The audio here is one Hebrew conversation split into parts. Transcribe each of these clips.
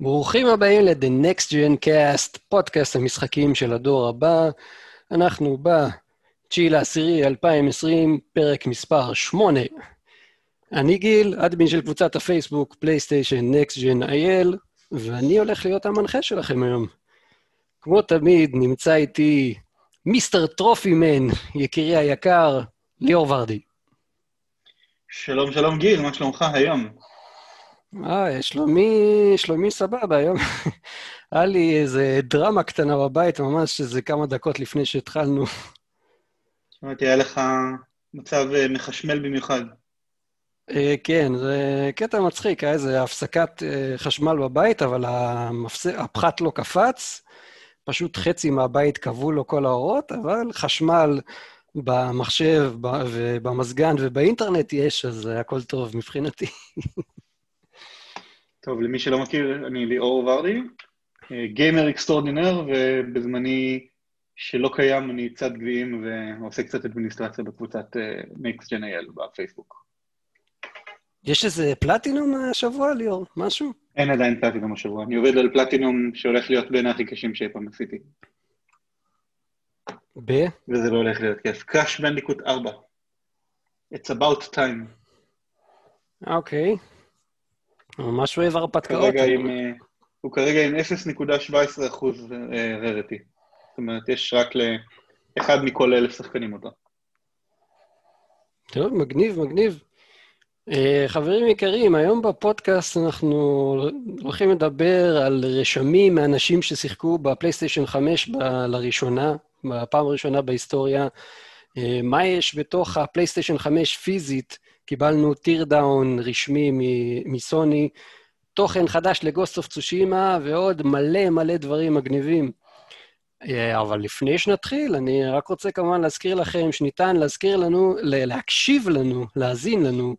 ברוכים הבאים ל-The Next Gen Cast, פודקאסט המשחקים של הדור הבא. אנחנו ב-9 לעשירי 2020, פרק מספר 8. אני גיל, אדמין של קבוצת הפייסבוק, פלייסטיישן Next Gen IL, ואני הולך להיות המנחה שלכם היום. כמו תמיד, נמצא איתי מיסטר טרופימן, יקירי היקר, ליאור ורדי. שלום, שלום גיל, מה שלומך היום? אה, שלומי, שלומי סבבה, היום היה לי איזה דרמה קטנה בבית, ממש איזה כמה דקות לפני שהתחלנו. שמעתי, היה לך מצב אה, מחשמל במיוחד. אה, כן, זה קטע מצחיק, היה איזה הפסקת אה, חשמל בבית, אבל הפחת לא קפץ, פשוט חצי מהבית קבעו לו כל האורות, אבל חשמל במחשב ובמזגן ובאינטרנט יש, אז הכל טוב מבחינתי. טוב, למי שלא מכיר, אני ליאור ורדי, גיימר extraordinaire, ובזמני שלא קיים אני צד גביעים ועושה קצת אדמיניסטרציה בקבוצת Gen IL בפייסבוק. יש איזה פלטינום השבוע, ליאור? משהו? אין עדיין פלטינום השבוע. אני עובד על פלטינום שהולך להיות בין הכי קשים שאי פעם עשיתי. ב? וזה לא הולך להיות כיף. קראש בנדיקוט 4. It's about time. אוקיי. ממש אוהב הרפתקאות. הוא כרגע עם 0.17 אחוז ררטי. זאת אומרת, יש רק לאחד מכל אלף שחקנים אותו. טוב, מגניב, מגניב. Uh, חברים יקרים, היום בפודקאסט אנחנו הולכים לדבר על רשמים מאנשים ששיחקו בפלייסטיישן 5 ב- לראשונה, בפעם הראשונה בהיסטוריה. מה יש בתוך הפלייסטיישן 5 פיזית? קיבלנו teardown רשמי מסוני, תוכן חדש ל-Ghost of Tsushima ועוד מלא מלא דברים מגניבים. אה, אבל לפני שנתחיל, אני רק רוצה כמובן להזכיר לכם שניתן להזכיר לנו, להקשיב לנו, להאזין לנו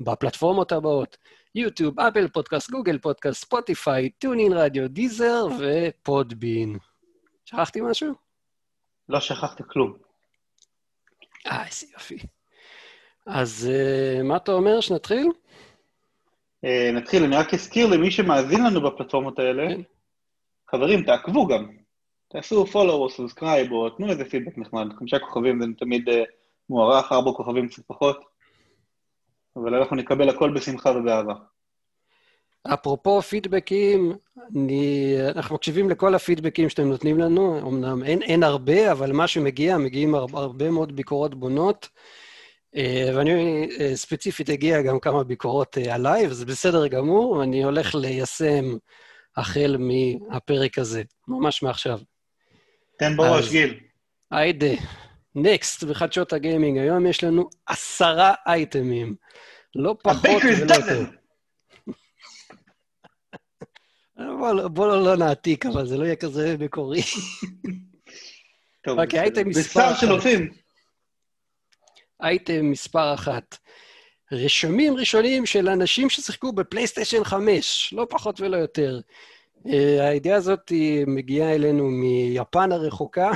בפלטפורמות הבאות, יוטיוב, אפל פודקאסט, גוגל פודקאסט, ספוטיפיי, TuneIn Radio, Deezer ו-Podbean. שכחתי משהו? לא שכחת כלום. אה, איזה יופי. אז uh, מה אתה אומר, שנתחיל? Uh, נתחיל, אני רק אזכיר למי שמאזין לנו בפלטפורמות האלה, כן. חברים, תעקבו גם. תעשו follow או subscribe או תנו איזה פידבק נחמד. חמישה כוכבים זה תמיד uh, מוערך, ארבע כוכבים קצת פחות, אבל אנחנו נקבל הכל בשמחה ובאהבה. אפרופו פידבקים, אני, אנחנו מקשיבים לכל הפידבקים שאתם נותנים לנו, אמנם אין, אין הרבה, אבל מה שמגיע, מגיעים הרבה מאוד ביקורות בונות. אה, ואני אה, ספציפית הגיע גם כמה ביקורות אה, עליי, וזה בסדר גמור, ואני הולך ליישם החל מהפרק הזה, ממש מעכשיו. תן בראש, גיל. היידה, נקסט בחדשות הגיימינג, היום יש לנו עשרה אייטמים, לא פחות ולא יותר. בוא, בוא לא, לא נעתיק, אבל זה לא יהיה כזה מקורי. טוב, אוקיי, אייטם מספר... בשר של אופים. אייטם מספר אחת. רשמים ראשונים של אנשים ששיחקו בפלייסטיישן 5, לא פחות ולא יותר. הידיעה הזאת מגיעה אלינו מיפן הרחוקה,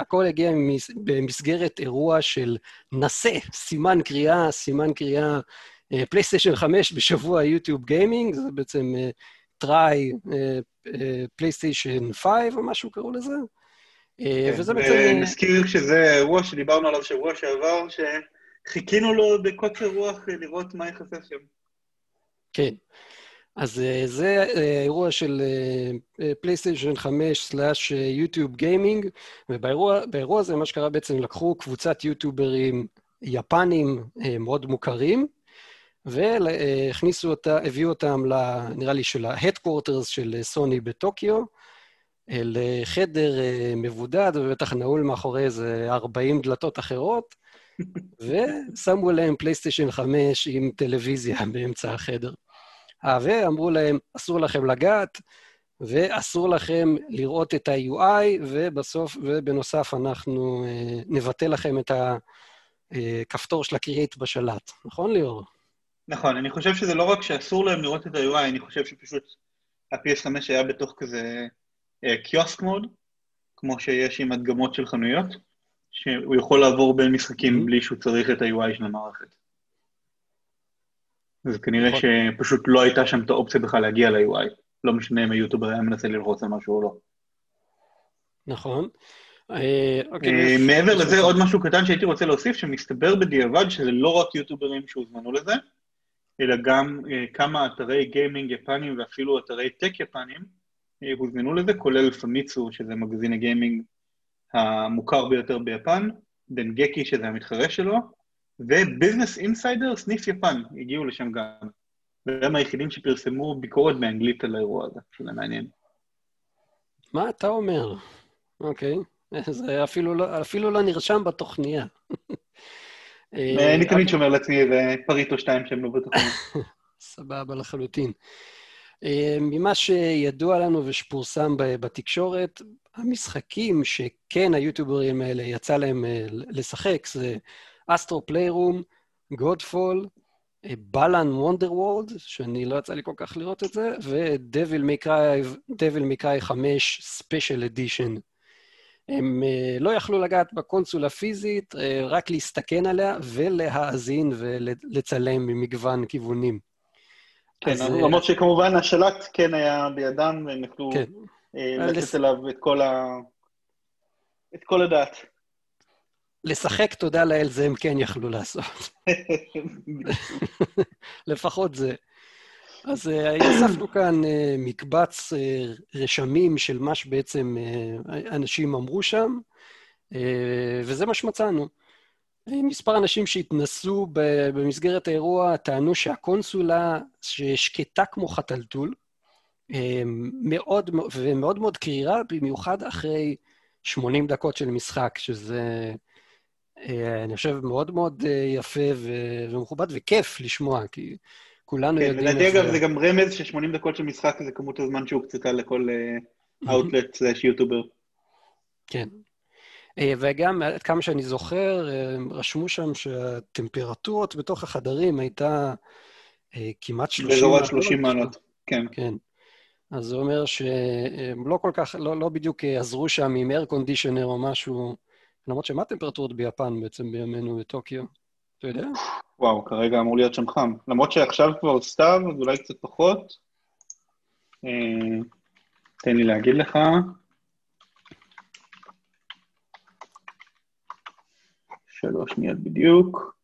הכל הגיע במסגרת אירוע של נשא, סימן קריאה, סימן קריאה פלייסטיישן uh, 5 בשבוע יוטיוב gaming, זה בעצם try פלייסטיישן 5 או משהו קראו לזה. אה, כן, וזה בעצם... נזכיר שזה אירוע שדיברנו עליו שבוע שעבר, שחיכינו לו בקוצר רוח לראות מה ייחשף שם. כן. אז אה, זה אה, אירוע של פלייסטיישן 5 יוטיוב gaming, ובאירוע הזה מה שקרה בעצם, לקחו קבוצת יוטיוברים יפנים מאוד מוכרים, והכניסו אותה, הביאו אותם, נראה לי, של ה-headquarters של סוני בטוקיו, לחדר אה, מבודד, ובטח נעול מאחורי איזה 40 דלתות אחרות, ושמו להם פלייסטיישן 5 עם טלוויזיה באמצע החדר. אה, ואמרו להם, אסור לכם לגעת, ואסור לכם לראות את ה-UI, ובסוף, ובנוסף אנחנו אה, נבטל לכם את הכפתור של הקריאייט בשלט. נכון, ליאור? נכון, אני חושב שזה לא רק שאסור להם לראות את ה-UI, אני חושב שפשוט ה-PS5 היה בתוך כזה קיוסק מוד, כמו שיש עם הדגמות של חנויות, שהוא יכול לעבור בין משחקים mm-hmm. בלי שהוא צריך את ה-UI של המערכת. אז כנראה נכון. שפשוט לא הייתה שם את האופציה בכלל להגיע ל-UI. לא משנה אם היוטיובר היה מנסה ללחוץ על משהו או לא. נכון. אה, אוקיי, מעבר לזה, עוד משהו קטן שהייתי רוצה להוסיף, שמסתבר בדיעבד שזה לא רק יוטיוברים שהוזמנו לזה, אלא גם כמה אתרי גיימינג יפנים ואפילו אתרי טק יפנים הוזמנו לזה, כולל פמיצו, שזה מגזין הגיימינג המוכר ביותר ביפן, דנגקי, שזה המתחרה שלו, וביזנס אינסיידר, סניף יפן, הגיעו לשם גם. והם היחידים שפרסמו ביקורת באנגלית על האירוע הזה, שזה מעניין. מה אתה אומר? אוקיי, זה אפילו לא, אפילו לא נרשם בתוכניה. אה, אני תמיד שומר לעצמי איזה פריט או שתיים שהם לא בתוכניה. סבבה לחלוטין. אה, ממה שידוע לנו ושפורסם בתקשורת, המשחקים שכן היוטיוברים האלה יצא להם אה, לשחק זה Astro's Playroom, Godfall, Balan Wonderworld, שאני לא יצא לי כל כך לראות את זה, ו Devil May Cry 5 Special Edition. הם אה, לא יכלו לגעת בקונסולה פיזית, רק להסתכן עליה ולהאזין ולצלם ממגוון כיוונים. כן, אז, למרות אה, שכמובן השלט כן היה בידם, והם יכלו כן. uh, לתת לס... אליו את כל, ה... את כל הדעת. לשחק, תודה לאל, זה הם כן יכלו לעשות. לפחות זה. אז אספנו כאן מקבץ רשמים של מה שבעצם אנשים אמרו שם, וזה מה שמצאנו. מספר אנשים שהתנסו במסגרת האירוע טענו שהקונסולה, ששקטה כמו חתלתול, מאוד, ומאוד מאוד קרירה, במיוחד אחרי 80 דקות של משחק, שזה, אני חושב, מאוד מאוד יפה ומכובד, וכיף לשמוע, כי כולנו כן, יודעים... כן, לדעתי אגב זה גם רמז ש-80 דקות של משחק זה כמות הזמן שהוקצתה לכל אאוטלט סלאש יוטובר. כן. אה, וגם, עד כמה שאני זוכר, אה, רשמו שם שהטמפרטורות בתוך החדרים הייתה אה, כמעט 30 מעלות. באזור עד 30 מעלות, כן. כן. אז זה אומר שהם לא כל כך, לא, לא בדיוק עזרו שם עם air conditioner או משהו, למרות שמה הטמפרטורות ביפן בעצם בימינו בטוקיו? אתה יודע? וואו, כרגע אמור להיות שם חם. למרות שעכשיו כבר סתיו, אז אולי קצת פחות. אה, תן לי להגיד לך. שלוש שניות בדיוק.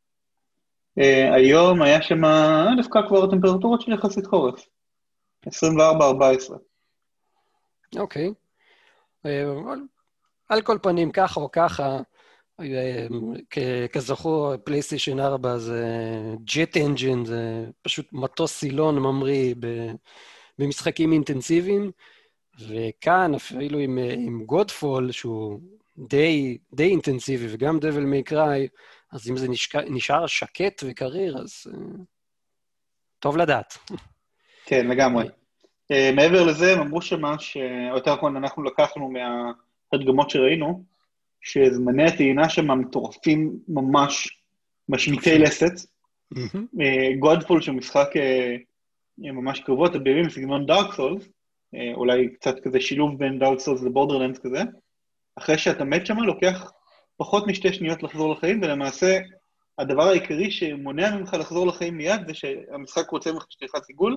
Uh, היום היה שם דווקא כבר טמפרטורות של יחסית חורף. 24-14. אוקיי. Okay. Uh, על כל פנים, ככה או ככה, כזכור, פלייסטיישן 4 זה ג'ט אנג'ין, זה פשוט מטוס סילון ממריא במשחקים אינטנסיביים, וכאן אפילו עם גודפול, שהוא די, די אינטנסיבי, וגם דבל מי קריי, אז אם זה נשאר, נשאר שקט וקריר, אז uh, טוב לדעת. כן, לגמרי. Uh, מעבר לזה, הם אמרו שמה, או יותר נכון, אנחנו לקחנו מההדגמות שראינו, שזמני הטעינה שם מטורפים ממש, משמיטי לסת. גודפול אה, שהוא משחק אה, ממש קרבות, בימים בסגנון דארק סולס, אה, אולי קצת כזה שילוב בין דארק סולס לבורדרלנדס כזה, אחרי שאתה מת שם לוקח פחות משתי שניות לחזור לחיים, ולמעשה הדבר העיקרי שמונע ממך לחזור לחיים מיד זה שהמשחק רוצה ממך שתלחץ עיגול,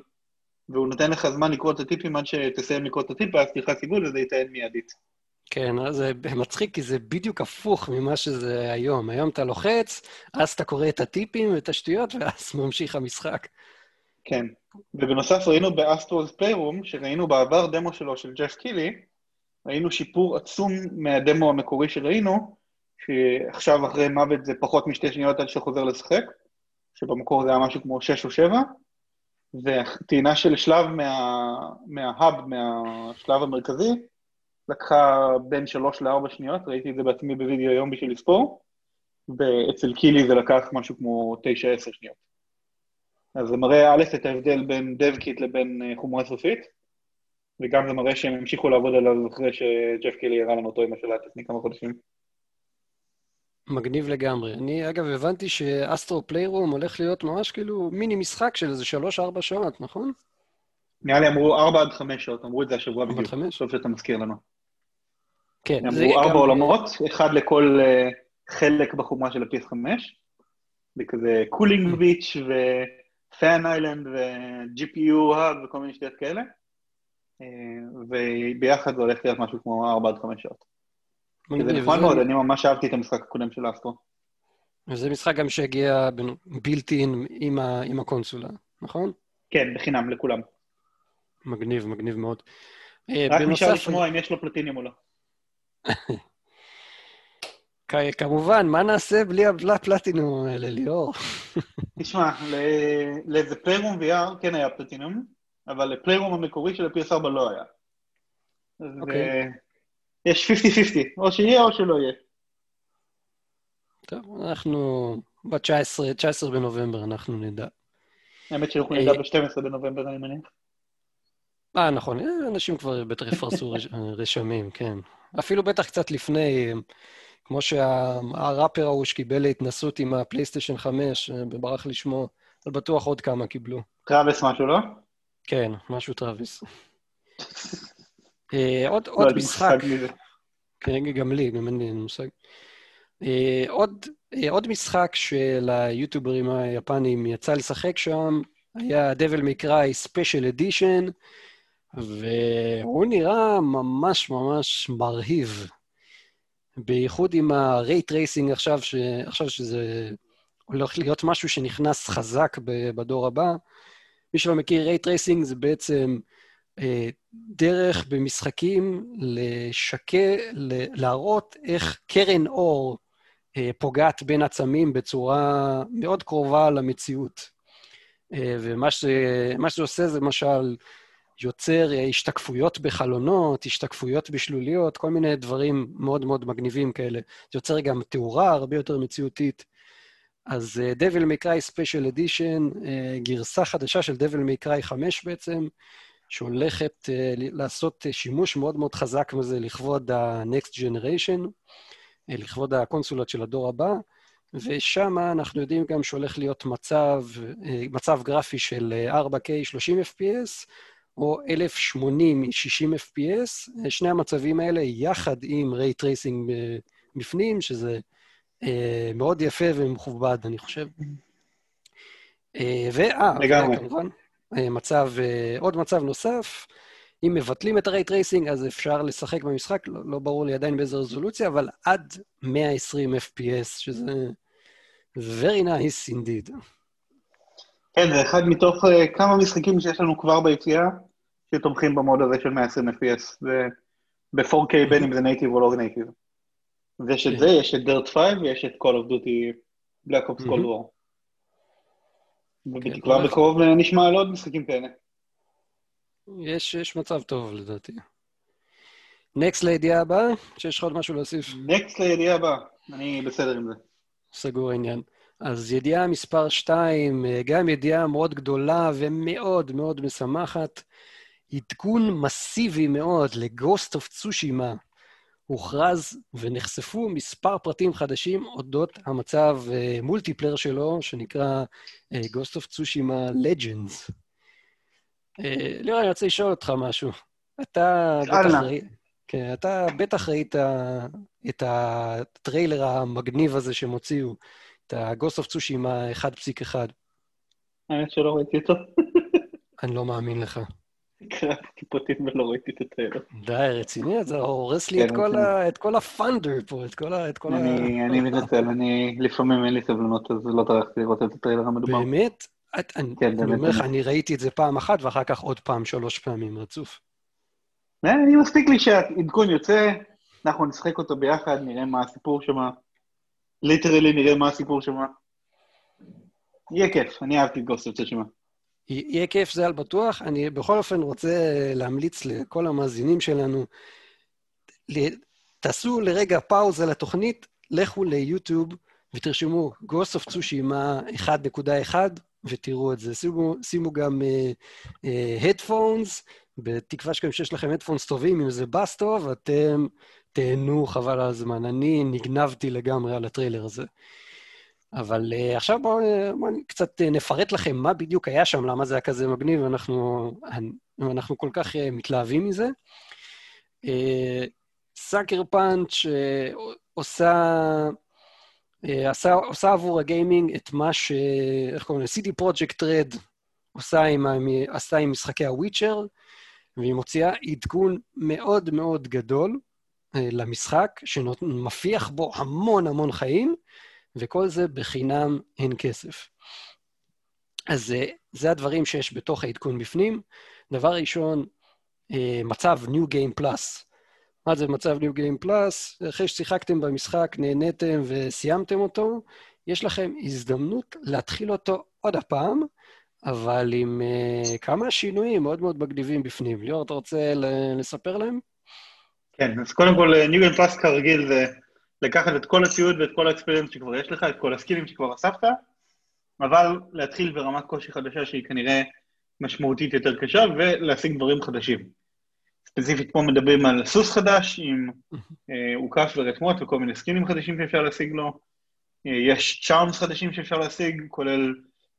והוא נותן לך זמן לקרוא את הטיפים עד שתסיים לקרוא את הטיפ, ואז תלחץ עיגול וזה יתעד מיידית. כן, זה מצחיק, כי זה בדיוק הפוך ממה שזה היום. היום אתה לוחץ, אז אתה קורא את הטיפים ואת השטויות, ואז ממשיך המשחק. כן, ובנוסף ראינו באסטרוס פליירום, שראינו בעבר דמו שלו של ג'ף קילי, ראינו שיפור עצום מהדמו המקורי שראינו, שעכשיו אחרי מוות זה פחות משתי שניות עד שחוזר לשחק, שבמקור זה היה משהו כמו שש או שבע, וטעינה של שלב מה, מההאב, מהשלב המרכזי, לקחה בין שלוש לארבע שניות, ראיתי את זה בעצמי בווידאו היום בשביל לספור, ואצל קילי זה לקח משהו כמו תשע עשר שניות. אז זה מראה א' את ההבדל בין dev kit לבין אה, חומרה סופית, וגם זה מראה שהם המשיכו לעבוד עליו אחרי שג'ף קילי הראה לנו אותו עם השאלה לפני כמה חודשים. מגניב לגמרי. אני, אגב, הבנתי ש Astro's Playroom הולך להיות ממש כאילו מיני משחק של איזה שלוש-ארבע שעות, נכון? נראה לי אמרו ארבע עד חמש שעות, אמרו את זה השבוע בדיוק. טוב שאתה מזכיר לנו. כן. אמרו ארבע גם... עולמות, אחד לכל אה, חלק בחומרה של ה-PS5, וכזה Cooling Beach ו Fan Island ו- GPU Hub וכל מיני שטויות כאלה. וביחד זה הולך להיות משהו כמו 4 עד 5 שעות. זה נחמד מאוד, אני ממש אהבתי את המשחק הקודם של אסטרו. וזה משחק גם שהגיע built-in עם, עם הקונסולה, נכון? כן, בחינם לכולם. מגניב, מגניב מאוד. רק בנוסף... נשאר לשמוע אם יש לו פלטיניום או לא. כמובן, מה נעשה בלי הפלטינום האלה, ליאור? תשמע, לאיזה פליירום VR כן היה פלטינום, אבל לפליירום המקורי של ה-PS4 לא היה. אוקיי. יש 50-50, או שיהיה או שלא יהיה. טוב, אנחנו ב-19 19 בנובמבר, אנחנו נדע. האמת שאנחנו נדע ב-12 בנובמבר, אני מניח. אה, נכון, אנשים כבר בטח יפרסמו רשמים, כן. אפילו בטח קצת לפני, כמו שהראפר ההוא שקיבל להתנסות עם הפלייסטיישן 5, וברח לי שמו, אבל בטוח עוד כמה קיבלו. Travis משהו, לא? כן, משהו Travis. אה, עוד לא, משחק... כן, גם לי, גם אין לי מושג. אה, עוד, אה, עוד משחק של היוטיוברים היפנים יצא לשחק שם, היה Devil May Cry Special Edition, והוא נראה ממש ממש מרהיב. בייחוד עם ה-rate racing עכשיו, ש... עכשיו שזה הולך להיות משהו שנכנס חזק בדור הבא. מי שלא מכיר, racing זה בעצם אה, דרך במשחקים לשקה, להראות איך קרן אור אה, פוגעת בין עצמים בצורה מאוד קרובה למציאות. אה, ומה שזה, שזה עושה זה למשל יוצר השתקפויות בחלונות, השתקפויות בשלוליות, כל מיני דברים מאוד מאוד מגניבים כאלה. זה יוצר גם תאורה הרבה יותר מציאותית. אז uh, Devil May Cry Special Edition, uh, גרסה חדשה של Devil May Cry 5 בעצם, שהולכת uh, לעשות אה, שימוש מאוד מאוד חזק מזה לכבוד ה-Next Generation, אה, לכבוד הקונסולות של הדור הבא, ושם אנחנו יודעים גם שהולך להיות מצב, אה, מצב גרפי של 4K 30 FPS, או 1080 60 FPS, שני המצבים האלה יחד עם ray tracing בפנים, שזה מאוד יפה ומכובד, אני חושב. אה, ואה, כמובן, אה, מצב, אה, עוד מצב נוסף, אם מבטלים את ה-Ray Tracing, אז אפשר לשחק במשחק, לא, לא ברור לי עדיין באיזה רזולוציה, אבל עד 120 FPS, שזה very nice indeed. כן, זה אחד מתוך אה, כמה משחקים שיש לנו כבר ביציאה, שתומכים ב mode הזה של 120 FPS, ב-4K בין אם זה native או לא native. ויש את זה, יש את Dirt 5 ויש את Call of Duty Black Ops Cold War. ובתקווה כן, בקרוב נשמע על עוד משחקים כאלה. יש, יש מצב טוב לדעתי. נקסט לידיעה הבאה, שיש לך עוד משהו להוסיף? נקסט לידיעה הבאה, אני בסדר עם זה. סגור העניין. אז ידיעה מספר 2, אה, גם ידיעה מאוד גדולה ומאוד מאוד משמחת. עדכון מסיבי מאוד לגוסט אוף צושימה הוכרז ונחשפו מספר פרטים חדשים אודות המצב multiplayer שלו, שנקרא Ghost of Tsushima Legends. ליאור, אני רוצה לשאול אותך משהו. אתה בטח, ראי... כן, אתה בטח ראית את הטריילר המגניב הזה שהם הוציאו, את ה-Ghost of Tsushima 1.1. האמת שלא ראיתי אותו. אני לא מאמין לך. קראתי פרטים ולא ראיתי את הטריילר. די, רציני? זה הורס לי כן, את כל הפאנדר פה, את כל ה... אני מתנצל, אני לפעמים אין לי סבלנות, אז לא טרחתי לראות את הטריילר המדובר. באמת? כן, אני אומר לך, אני ראיתי את זה פעם אחת, ואחר כך עוד פעם, שלוש פעמים רצוף. אה, אני מספיק לי שהעדכון יוצא, אנחנו נשחק אותו ביחד, נראה מה הסיפור שם. literally נראה מה הסיפור שם. יהיה כיף, אני אהבתי את גוסט יוצא שמה. יהיה כיף, זה על בטוח. אני בכל אופן רוצה להמליץ לכל המאזינים שלנו, תעשו לרגע פאוזה לתוכנית, לכו ליוטיוב ותרשמו Ghost of Tsushima 1.1 ותראו את זה. שימו, שימו גם הדפונס, uh, uh, בתקווה שגם שיש לכם הדפונס טובים, אם זה בס טוב, אתם תהנו חבל על הזמן. אני נגנבתי לגמרי על הטריילר הזה. אבל uh, עכשיו בואו בוא קצת uh, נפרט לכם מה בדיוק היה שם, למה זה היה כזה מגניב, ואנחנו אנחנו כל כך uh, מתלהבים מזה. סאקר פאנץ' עושה, עושה, עושה עבור הגיימינג את מה ש... איך קוראים לזה? CD פרויקט רד עושה עם, עשה עם משחקי הוויצ'ר, והיא מוציאה עדכון מאוד מאוד גדול למשחק, שמפיח בו המון המון חיים, וכל זה בחינם אין כסף. אז זה הדברים שיש בתוך העדכון בפנים. דבר ראשון, מצב New Game Plus. מה זה מצב New Game Plus? אחרי ששיחקתם במשחק, נהניתם וסיימתם אותו, יש לכם הזדמנות להתחיל אותו עוד הפעם, אבל עם uh, כמה שינויים מאוד מאוד מגניבים בפנים. ליאור, אתה רוצה לספר להם? כן, אז קודם כל, New Game Plus כרגיל זה לקחת את כל הציוד ואת כל האקספריאנס שכבר יש לך, את כל הסקילים שכבר אספת, אבל להתחיל ברמת קושי חדשה שהיא כנראה משמעותית יותר קשה, ולהשיג דברים חדשים. ספציפית פה מדברים על סוס חדש עם אה, עוקף ורתמות וכל מיני סקינים חדשים שאפשר להשיג לו. אה, יש צ'ארמס חדשים שאפשר להשיג, כולל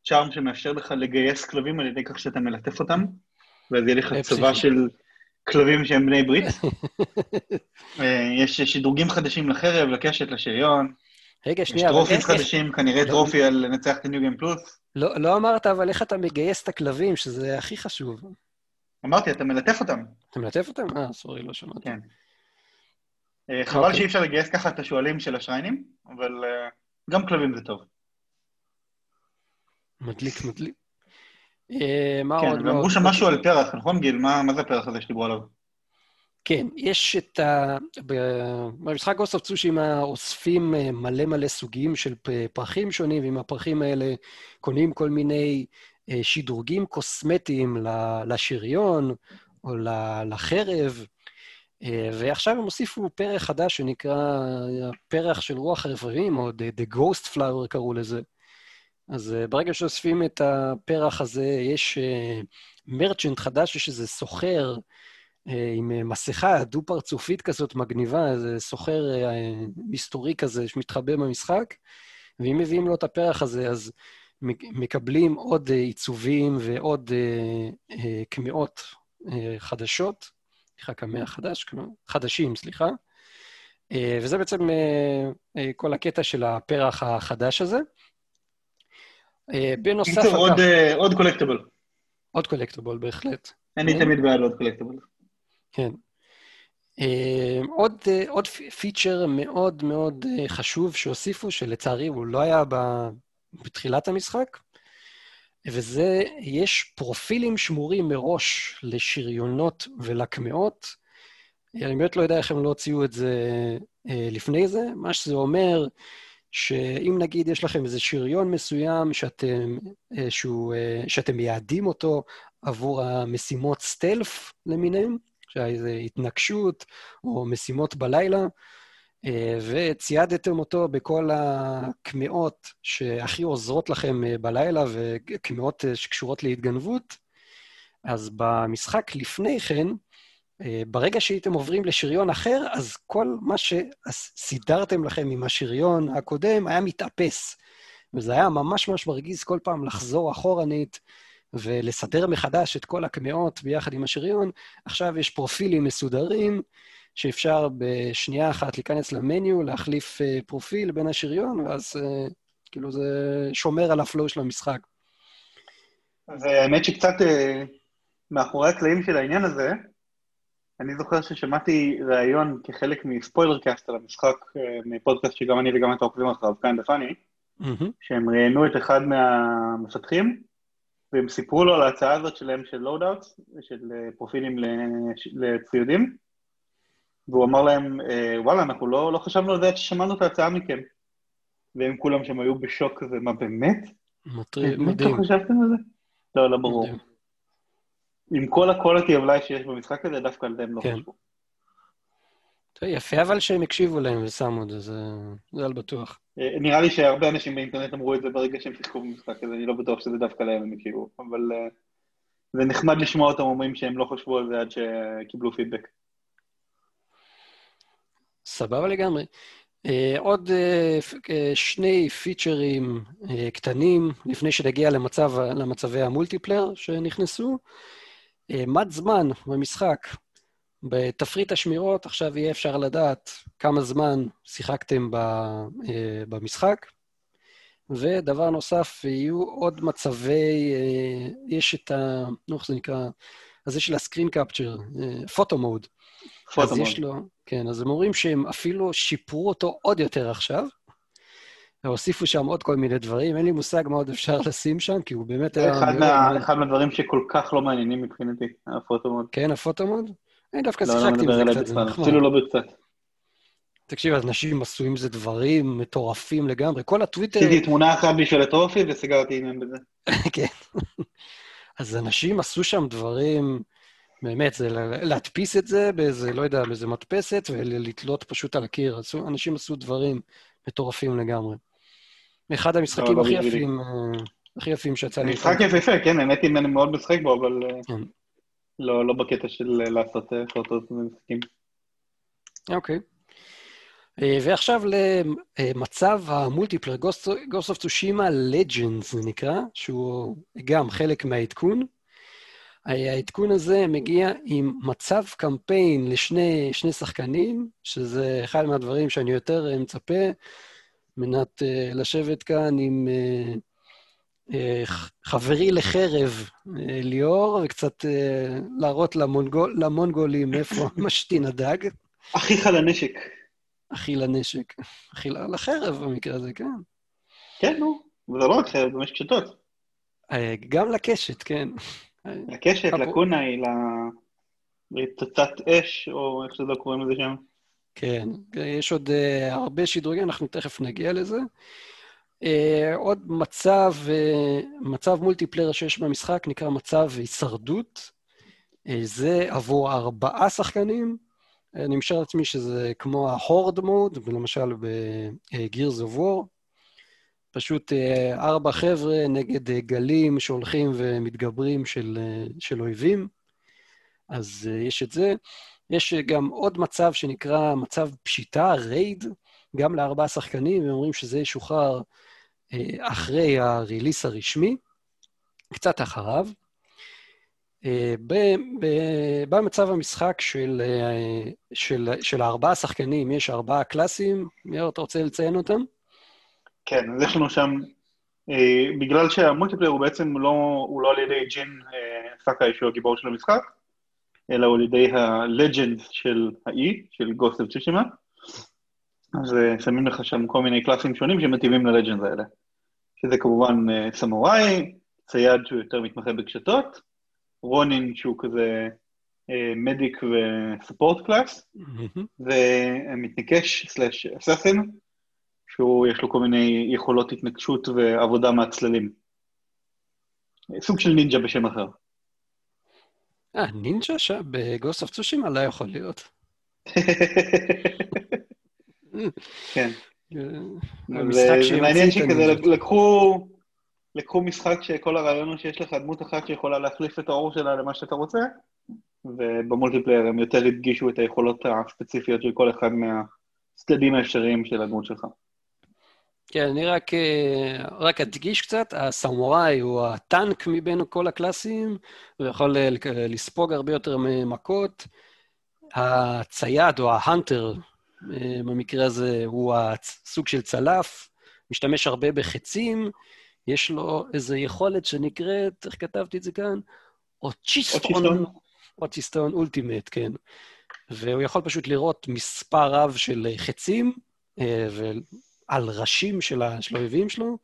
צ'ארם שמאפשר לך לגייס כלבים על ידי כך שאתה מלטף אותם, ואז יהיה לך צבא של כלבים שהם בני ברית. אה, יש שדרוגים חדשים לחרב, לקשת, לשריון. רגע, שנייה. יש טרופים חדשים, כנראה לא- טרופי על לנצח את הניו גיים פלוס. לא אמרת, אבל איך אתה מגייס את הכלבים, שזה הכי חשוב. אמרתי, אתה מלטף אותם. אתה מלטף אותם? אה, סורי, לא שמעתי. כן. אה, חבל אוקיי. שאי אפשר לגייס ככה את השועלים של השריינים, אבל אה, גם כלבים זה טוב. מדליק, מדליק. מה עוד? כן, ואמרו שם משהו על פרח, נכון גיל? מה זה הפרח הזה שדיברו עליו? כן, יש את ה... במשחק גוסט אוף צושימה אוספים מלא מלא סוגים של פרחים שונים, ועם הפרחים האלה קונים כל מיני אה, שדרוגים קוסמטיים לשריון או לחרב, אה, ועכשיו הם הוסיפו פרח חדש שנקרא פרח של רוח הרפאים, או The Ghost Flower קראו לזה. אז אה, ברגע שאוספים את הפרח הזה, יש מרצ'נט חדש, יש איזה סוחר עם מסכה דו-פרצופית כזאת מגניבה, איזה סוחר מסתורי כזה שמתחבא במשחק, ואם מביאים לו את הפרח הזה, אז מקבלים עוד אה, עיצובים ועוד אה, אה, קמעות חדשות, סליחה, קמע חדש, חדשים, סליחה. וזה בעצם כל הקטע של הפרח החדש הזה. בנוסף... קיצור, עוד, עוד קולקטיבל. עוד קולקטיבל, בהחלט. אני תמיד בעד עוד קולקטיבל. כן. עוד, עוד פיצ'ר מאוד מאוד חשוב שהוסיפו, שלצערי הוא לא היה בתחילת המשחק, וזה, יש פרופילים שמורים מראש לשריונות ולקמעות. אני באמת לא יודע איך הם לא הוציאו את זה אה, לפני זה. מה שזה אומר, שאם נגיד יש לכם איזה שריון מסוים שאתם, אה, שהוא, אה, שאתם מייעדים אותו עבור המשימות סטלף למיניהם, איזו התנגשות או משימות בלילה, אה, וציידתם אותו בכל הקמעות שהכי עוזרות לכם בלילה, וקמעות שקשורות להתגנבות. אז במשחק לפני כן, ברגע שהייתם עוברים לשריון אחר, אז כל מה שסידרתם לכם עם השריון הקודם היה מתאפס. וזה היה ממש ממש מרגיז כל פעם לחזור אחורנית ולסדר מחדש את כל הקמעות ביחד עם השריון. עכשיו יש פרופילים מסודרים, שאפשר בשנייה אחת להיכנס למניו, להחליף uh, פרופיל בין השריון, ואז uh, כאילו זה שומר על ה flow של המשחק. אז האמת שקצת מאחורי הקלעים של העניין הזה, אני זוכר ששמעתי ראיון כחלק מ spoiler cast על המשחק, אה, מפודקאסט שגם אני וגם אתה עוקבים אחריו, funny, mm-hmm. שהם ראיינו את אחד מהמפתחים, והם סיפרו לו על ההצעה הזאת שלהם של loadouts, של פרופילים לציודים, והוא אמר להם, אה, וואלה, אנחנו לא, לא חשבנו על זה עד ששמענו את ההצעה מכם. והם כולם שם היו בשוק כזה, מה באמת? מטריד, מדהים. לא חשבתם על זה? לא, לא ברור. מדהים. עם כל of life שיש במשחק הזה, דווקא על זה הם לא כן. חשבו. יפה אבל שהם הקשיבו להם ושמו את זה, זה, על בטוח. אה, נראה לי שהרבה אנשים באינטרנט אמרו את זה ברגע שהם שיחקו במשחק הזה, אני לא בטוח שזה דווקא להם הם הקשיבו, אבל uh, זה נחמד לשמוע אותם אומרים שהם לא חשבו על זה עד שקיבלו פידבק. סבבה לגמרי. Uh, עוד שני פיצ'רים קטנים לפני שנגיע למצב, למצבי המולטיפלייר שנכנסו. Uh, מד זמן במשחק. בתפריט השמירות עכשיו יהיה אפשר לדעת כמה זמן שיחקתם ב, uh, במשחק. ודבר נוסף, יהיו עוד מצבי, uh, יש את ה... נו, איך זה נקרא? אז יש לה סקרין קפצ'ר, פוטו מוד. אז יש לו, כן, אז הם אומרים שהם אפילו שיפרו אותו עוד יותר עכשיו, והוסיפו שם עוד כל מיני דברים, אין לי מושג מה עוד אפשר לשים שם, כי הוא באמת היה... אחד, מה, אחד מהדברים שכל כך לא מעניינים מבחינתי, הפוטו מוד. כן, הפוטו מוד? אני דווקא לא, לא שיחקתי עם זה קצת, זה נחמד. אפילו לא בקצת. תקשיב, אנשים עשו עם זה דברים מטורפים לגמרי. כל הטוויטר... עשיתי תמונה אחת בשביל הטרופי וסגרתי עניין בזה. כן. אז אנשים עשו שם דברים, באמת, זה להדפיס את זה באיזה, לא יודע, באיזה מדפסת ולתלות פשוט על הקיר. אנשים עשו דברים מטורפים לגמרי. אחד המשחקים לא, הכי יפים, אה, הכי יפים שיצא לי. משחק יפהפה, כן, האמת היא, אני מאוד משחק בו, אבל אה, כן. לא, לא בקטע של לעשות פוטות ומשחקים. אוקיי. אה, ועכשיו למצב המולטיפלר, Ghost of Tsushima Legends זה נקרא, שהוא גם חלק מהעדכון. העדכון הזה מגיע עם מצב קמפיין לשני שחקנים, שזה אחד מהדברים שאני יותר מצפה, מנת uh, לשבת כאן עם uh, uh, חברי לחרב, uh, ליאור, וקצת uh, להראות למונגול, למונגולים איפה משתין הדג. אחיך לנשק. אחי לנשק. אחי לחרב במקרה הזה, כן. כן, נו. וזה לא רק חרב, גם יש קשתות. גם לקשת, כן. לקשת, לקונאי, לפצצת אש, או איך שזה לא קוראים לזה שם. כן, יש עוד uh, הרבה שדרוגים, אנחנו תכף נגיע לזה. Uh, עוד מצב, uh, מצב מולטיפלייר שיש במשחק נקרא מצב הישרדות. Uh, זה עבור ארבעה שחקנים, אני משער לעצמי שזה כמו ה-horde mode, למשל ב-Gears of War. פשוט אה, ארבע חבר'ה נגד אה, גלים שהולכים ומתגברים של, אה, של אויבים. אז יש את זה. יש גם עוד מצב שנקרא מצב פשיטה, רייד, גם לארבעה שחקנים, ואומרים שזה ישוחרר אחרי הריליס הרשמי, קצת אחריו. במצב המשחק של, של, של הארבעה שחקנים, יש ארבעה קלאסים, מאיר, אתה רוצה לציין אותם? כן, אז יש לנו שם, אה, בגלל שה multiplayer הוא בעצם לא, הוא לא על ידי ג'ין אה, סאקאי שהוא הגיבור של המשחק, אלא הוא על ידי ה legend של האי, של Ghost of Tsushima, אז אה, שמים לך שם כל מיני קלאסים שונים שמתאימים ל legend האלה, שזה כמובן אה, סמוראי, צייד שהוא יותר מתמחה בקשתות, רונין שהוא כזה medic ו support class, ומתנקש slash assassin, שהוא, יש לו כל מיני יכולות התנקשות ועבודה מהצללים. סוג של נינג'ה בשם אחר. אה, נינג'ה שם ב Ghost of Tsushima לא יכול להיות. כן. זה מעניין שכזה לקחו... לקחו משחק שכל הרעיון הוא שיש לך דמות אחת שיכולה להחליף את האור שלה למה שאתה רוצה, ובמולטיפלייר הם יותר הדגישו את היכולות הספציפיות של כל אחד מהצדדים האפשריים של הדמות שלך. כן, אני רק, אה, רק אדגיש קצת, הסמוראי הוא הטנק מבין כל הקלאסים, הוא יכול אה, לספוג הרבה יותר מכות. הצייד או ההאנטר, אה, במקרה הזה, הוא הסוג של צלף, משתמש הרבה בחצים, יש לו איזו יכולת שנקראת, איך כתבתי את זה כאן? אוצ'יסטון. אוצ'יסטון אולטימט, כן. והוא יכול פשוט לראות מספר רב של חצים, על ראשים של האויבים שלו.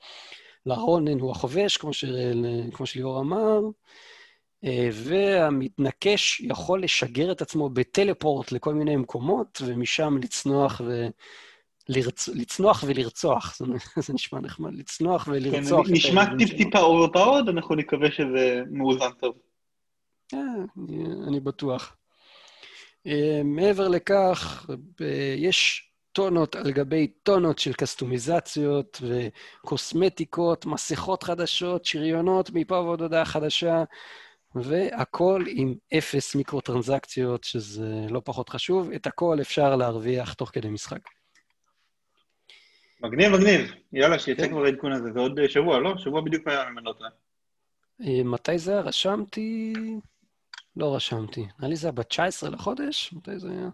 לרונן הוא החובש, כמו, ש... כמו שליאור אמר, אה, והמתנקש יכול לשגר את עצמו ב teleport לכל מיני מקומות, ומשם לצנוח ו... לרצ... לצנוח ולרצוח, זה, נשמע נחמד, לצנוח ולרצוח. כן, נשמע טיפ-טיפה overpowered, אנחנו נקווה שזה מאוזן טוב. אה, אני, אני בטוח. אה, מעבר לכך, יש טונות על גבי טונות של קסטומיזציות וקוסמטיקות, מסכות חדשות, שריונות מפה ועוד הודעה חדשה, והכל עם אפס מיקרו-טרנזקציות, שזה לא פחות חשוב. את הכל אפשר להרוויח תוך כדי משחק. מגניב, מגניב. יאללה, שיצא כן. כבר העדכון הזה. זה עוד שבוע, לא? שבוע בדיוק היום, אם אני לא טועה. אה, מתי זה היה? רשמתי... לא רשמתי. נראה לי זה היה ב-19 לחודש? מתי זה היה?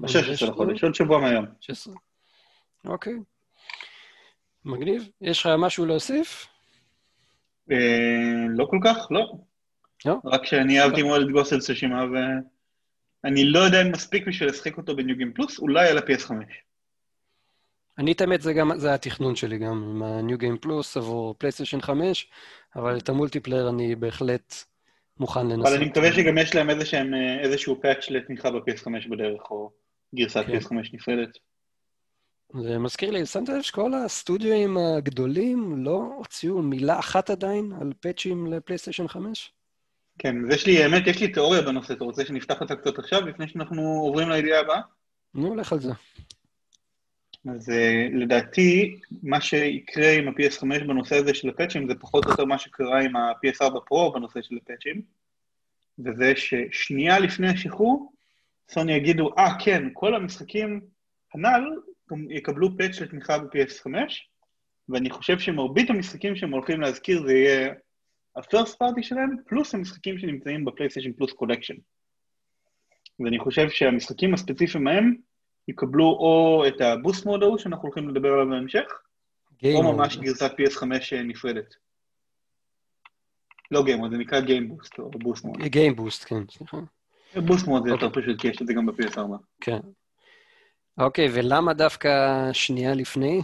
ב-16 לחודש, עוד שבוע מהיום. 16. אוקיי. מגניב. יש לך משהו להוסיף? אה, לא כל כך, לא. לא? רק שאני אהבתי מאוד את of Tsushima, ואני לא יודע אם מספיק בשביל לשחק אותו ב- New Game Plus, אולי על ה-PS5. אני, את האמת, זה גם, זה התכנון שלי גם, עם ה-New Game Plus עבור פלייסטיישן 5, אבל את ה- multiplayer אני בהחלט מוכן לנסות. אבל אני מקווה שגם יש להם איזשהם, אה, איזשהו patch לתמיכה ב-PS5 בדרך, או גרסת כן. PS5 נפרדת. זה מזכיר לי, שמת לב שכל הסטודיואים הגדולים לא הוציאו מילה אחת עדיין על פאצ'ים לפלייסטיישן 5? כן, אז יש לי, האמת, יש לי תיאוריה בנושא, אתה רוצה שנפתח אותה קצת עכשיו, לפני שאנחנו עוברים לידיעה הבאה? נו, לך על זה. אז uh, לדעתי, מה שיקרה עם ה-PS5 בנושא הזה של הפאצ'ים, זה פחות או יותר מה שקרה עם ה-PS4 Pro בנושא של הפאצ'ים, וזה ששנייה לפני השחרור, סוני יגידו, אה, ah, כן, כל המשחקים הנ"ל יקבלו פאץ' לתמיכה ב-PS5, ואני חושב שמרבית המשחקים שהם הולכים להזכיר זה יהיה ה-first party שלהם, פלוס המשחקים שנמצאים ב PlayStation Plus Collection. ואני חושב שהמשחקים הספציפיים ההם יקבלו או את ה- boost mode ההוא שאנחנו הולכים לדבר עליו בהמשך, או ממש גרסת PS5 נפרדת. לא game mode, זה נקרא game boost או boost mode. game boost, כן, סליחה. boost mode זה יותר פשוט, כי יש את זה גם ב-PS4. כן. אוקיי, ולמה דווקא שנייה לפני?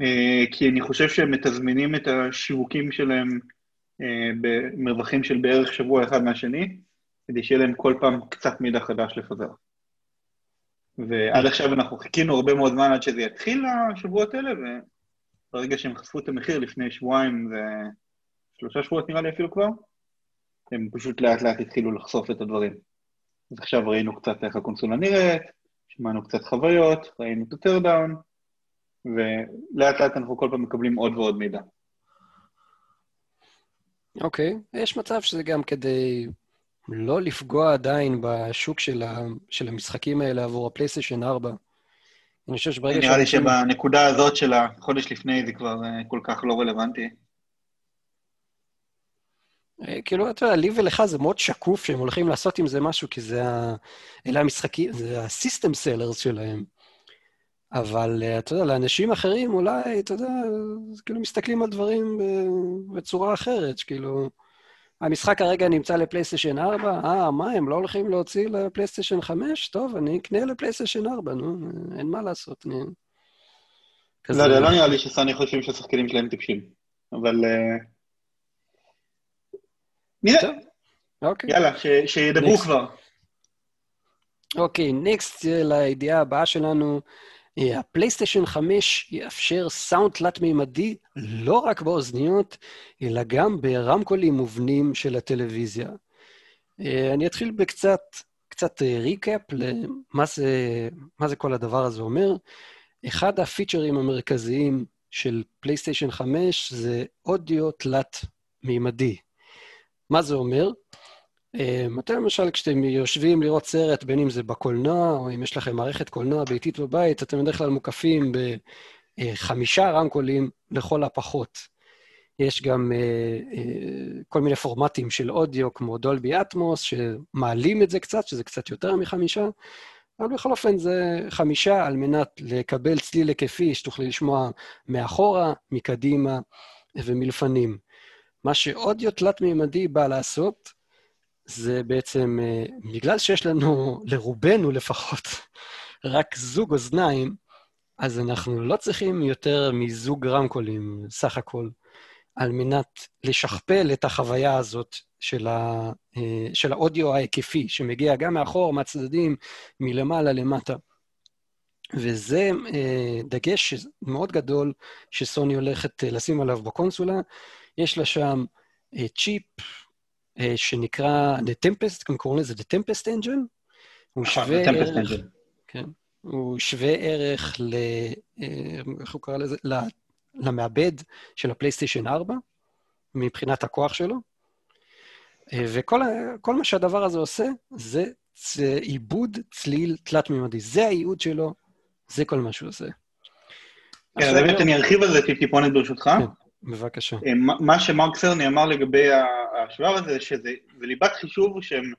Uh, כי אני חושב שהם מתזמינים את השיווקים שלהם uh, במרווחים של בערך שבוע אחד מהשני, כדי שיהיה להם כל פעם קצת מידע חדש לפזר. ועד עכשיו אנחנו חיכינו הרבה מאוד זמן עד שזה יתחיל השבועות האלה, וברגע שהם חשפו את המחיר לפני שבועיים ושלושה שבועות נראה לי אפילו כבר, הם פשוט לאט לאט התחילו לחשוף את הדברים. אז עכשיו ראינו קצת איך הקונסולה נראית, שמענו קצת חוויות, ראינו את הטרדאון, ולאט לאט אנחנו כל פעם מקבלים עוד ועוד מידע. אוקיי, okay. יש מצב שזה גם כדי לא לפגוע עדיין בשוק של, ה, של המשחקים האלה עבור הפלייסטיישן 4. אני חושב שברגע נראה לי שבנקודה הזאת של החודש לפני זה כבר אה, כל כך לא רלוונטי. אה, כאילו, אתה יודע, לי ולך זה מאוד שקוף שהם הולכים לעשות עם זה משהו, כי זה ה... אלה המשחקים, זה הסיסטם סלרס שלהם. אבל אה, אתה יודע, לאנשים אחרים אולי, אתה יודע, כאילו מסתכלים על דברים בצורה אחרת, שכאילו, המשחק כרגע נמצא לפלייסטיישן 4, אה, מה, הם לא הולכים להוציא לפלייסטיישן 5? טוב, אני אקנה לפלייסטיישן 4, נו, אין מה לעשות. אני... לא יודע, לא נראה לי שסני חושבים שהשחקנים שלהם טיפשים, אבל... נראה. אוקיי. יאללה, שידברו כבר. אוקיי, next לידיעה הבאה שלנו. הפלייסטיישן 5 יאפשר סאונד תלת-מימדי לא רק באוזניות, אלא גם ברמקולים מובנים של הטלוויזיה. אני אתחיל בקצת קצת recap למה זה, מה זה כל הדבר הזה אומר. אחד הפיצ'רים המרכזיים של פלייסטיישן 5 זה אודיו תלת-מימדי. מה זה אומר? אתם למשל, כשאתם יושבים לראות סרט, בין אם זה בקולנוע, או אם יש לכם מערכת קולנוע ביתית בבית, אתם בדרך כלל מוקפים בחמישה רמקולים לכל הפחות. יש גם uh, uh, כל מיני פורמטים של אודיו, כמו דולבי אטמוס, שמעלים את זה קצת, שזה קצת יותר מחמישה, אבל בכל אופן זה חמישה על מנת לקבל צליל היקפי שתוכלי לשמוע מאחורה, מקדימה ומלפנים. מה שאודיו תלת-מימדי בא לעשות, זה בעצם, אה, בגלל שיש לנו, לרובנו לפחות, רק זוג אוזניים, אז אנחנו לא צריכים יותר מזוג רמקולים, סך הכל, על מנת לשכפל את החוויה הזאת של, ה, אה, של האודיו ההיקפי, שמגיע גם מאחור, מהצדדים, מלמעלה למטה. וזה אה, דגש מאוד גדול שסוני הולכת לשים עליו בקונסולה. יש לה שם צ'יפ אה, שנקרא The Tempest, גם קוראים לזה The Tempest Engine. הוא נכון, שווה ערך... כן. הוא שווה ערך ל... אה, איך הוא קרא לזה? למעבד של הפלייסטיישן 4, מבחינת הכוח שלו. וכל מה שהדבר הזה עושה, זה עיבוד צליל תלת-ממדי. זה הייעוד שלו, זה כל מה שהוא עושה. כן, באמת אני ארחיב על זה טיפונת ברשותך. בבקשה. אה, מה שמרק סרני אמר לגבי השלב הזה, שזה ליבת חישוב שהם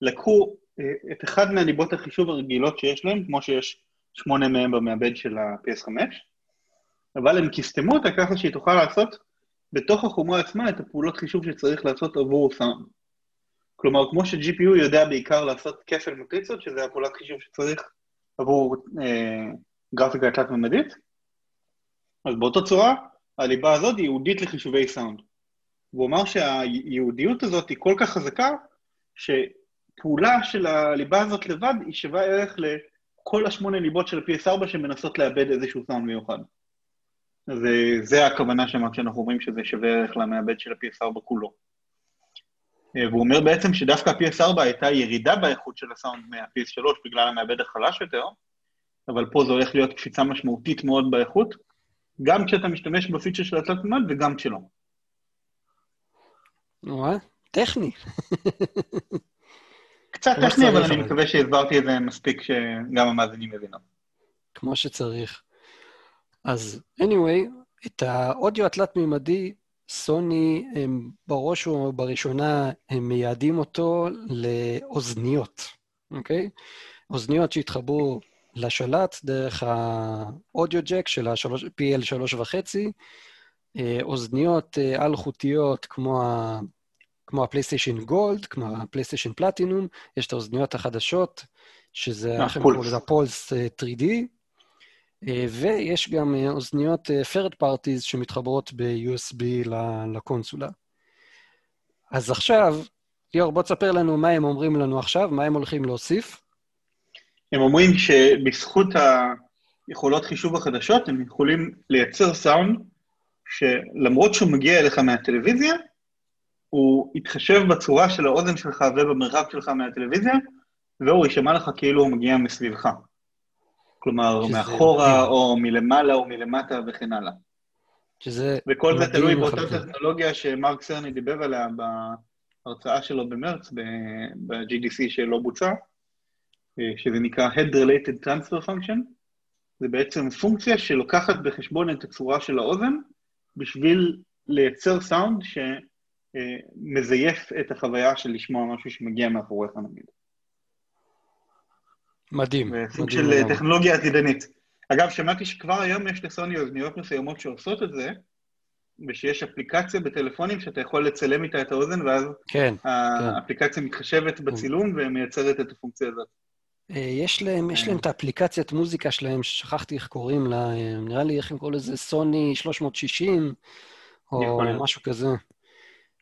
לקחו אה, את אחד מהליבות החישוב הרגילות שיש להם, כמו שיש שמונה מהם במעבד של ה-PS5, אבל הם קיסטמו אותה ככה שהיא תוכל לעשות בתוך החומרה עצמה את הפעולות חישוב שצריך לעשות עבור סאונד. כלומר, כמו ש-GPU יודע בעיקר לעשות כפל מטריצות, שזה הפעולת חישוב שצריך עבור אה, גרפיקה תלת-ממדית, אז באותה צורה, הליבה הזאת היא ייעודית לחישובי סאונד. והוא אמר שהייעודיות הזאת היא כל כך חזקה, שפעולה של הליבה הזאת לבד היא שווה ערך לכל השמונה ליבות של ה-PS4 שמנסות לאבד איזשהו סאונד מיוחד. אז זה הכוונה שם כשאנחנו אומרים שזה שווה ערך למעבד של ה-PS4 כולו. והוא אומר בעצם שדווקא ה-PS4 הייתה ירידה באיכות של הסאונד מה-PS3 בגלל המעבד החלש יותר, אבל פה זה הולך להיות קפיצה משמעותית מאוד באיכות, גם כשאתה משתמש בפיצ'ר של התלת מימד וגם כשלא. וואה, טכני. קצת טכני, אבל אני מקווה שהסברתי את זה מספיק שגם המאזינים יבינו. כמו שצריך. אז anyway, את האודיו התלת-מימדי, סוני, הם בראש ובראשונה, הם מייעדים אותו לאוזניות, אוקיי? אוזניות שהתחברו לשלט דרך האודיו ג'ק של ה-PL 3.5, אה, אוזניות אה, אלחוטיות כמו, ה... כמו ה- PlayStation Gold, כמו ה- PlayStation Platinum, יש את האוזניות החדשות, שזה, איך הם קוראים לזה, ה- Pulse 3D, ויש גם אה, אוזניות third parties שמתחברות ב-USB לקונסולה. אז עכשיו, ליאור, בוא תספר לנו מה הם אומרים לנו עכשיו, מה הם הולכים להוסיף. הם אומרים שבזכות היכולות חישוב החדשות, הם יכולים לייצר סאונד שלמרות שהוא מגיע אליך מהטלוויזיה, הוא יתחשב בצורה של האוזן שלך ובמרחק שלך מהטלוויזיה, והוא יישמע לך כאילו הוא מגיע מסביבך. כלומר, מאחורה, מדהים. או מלמעלה או מלמטה וכן הלאה. שזה וכל זה תלוי באותה טכנולוגיה שמרק סרני דיבר עליה בהרצאה שלו במרץ, ב-GDC שלא בוצע, שזה נקרא Head Related Transfer Function. זה בעצם פונקציה שלוקחת בחשבון את הצורה של האוזן, בשביל לייצר סאונד שמזייף את החוויה של לשמוע משהו שמגיע מאחוריך נגיד. מדהים. סוג של מדהים. טכנולוגיה עתידנית. אגב, שמעתי שכבר היום יש לסוני אוזניות מסוימות שעושות את זה, ושיש אפליקציה בטלפונים שאתה יכול לצלם איתה את האוזן, ואז כן, האפליקציה כן. מתחשבת בצילום ומייצרת את הפונקציה הזאת. אה, יש להם, יש להם את האפליקציית מוזיקה שלהם, ששכחתי איך קוראים לה, אה, נראה לי איך הם קוראים לזה, סוני 360, או משהו כזה.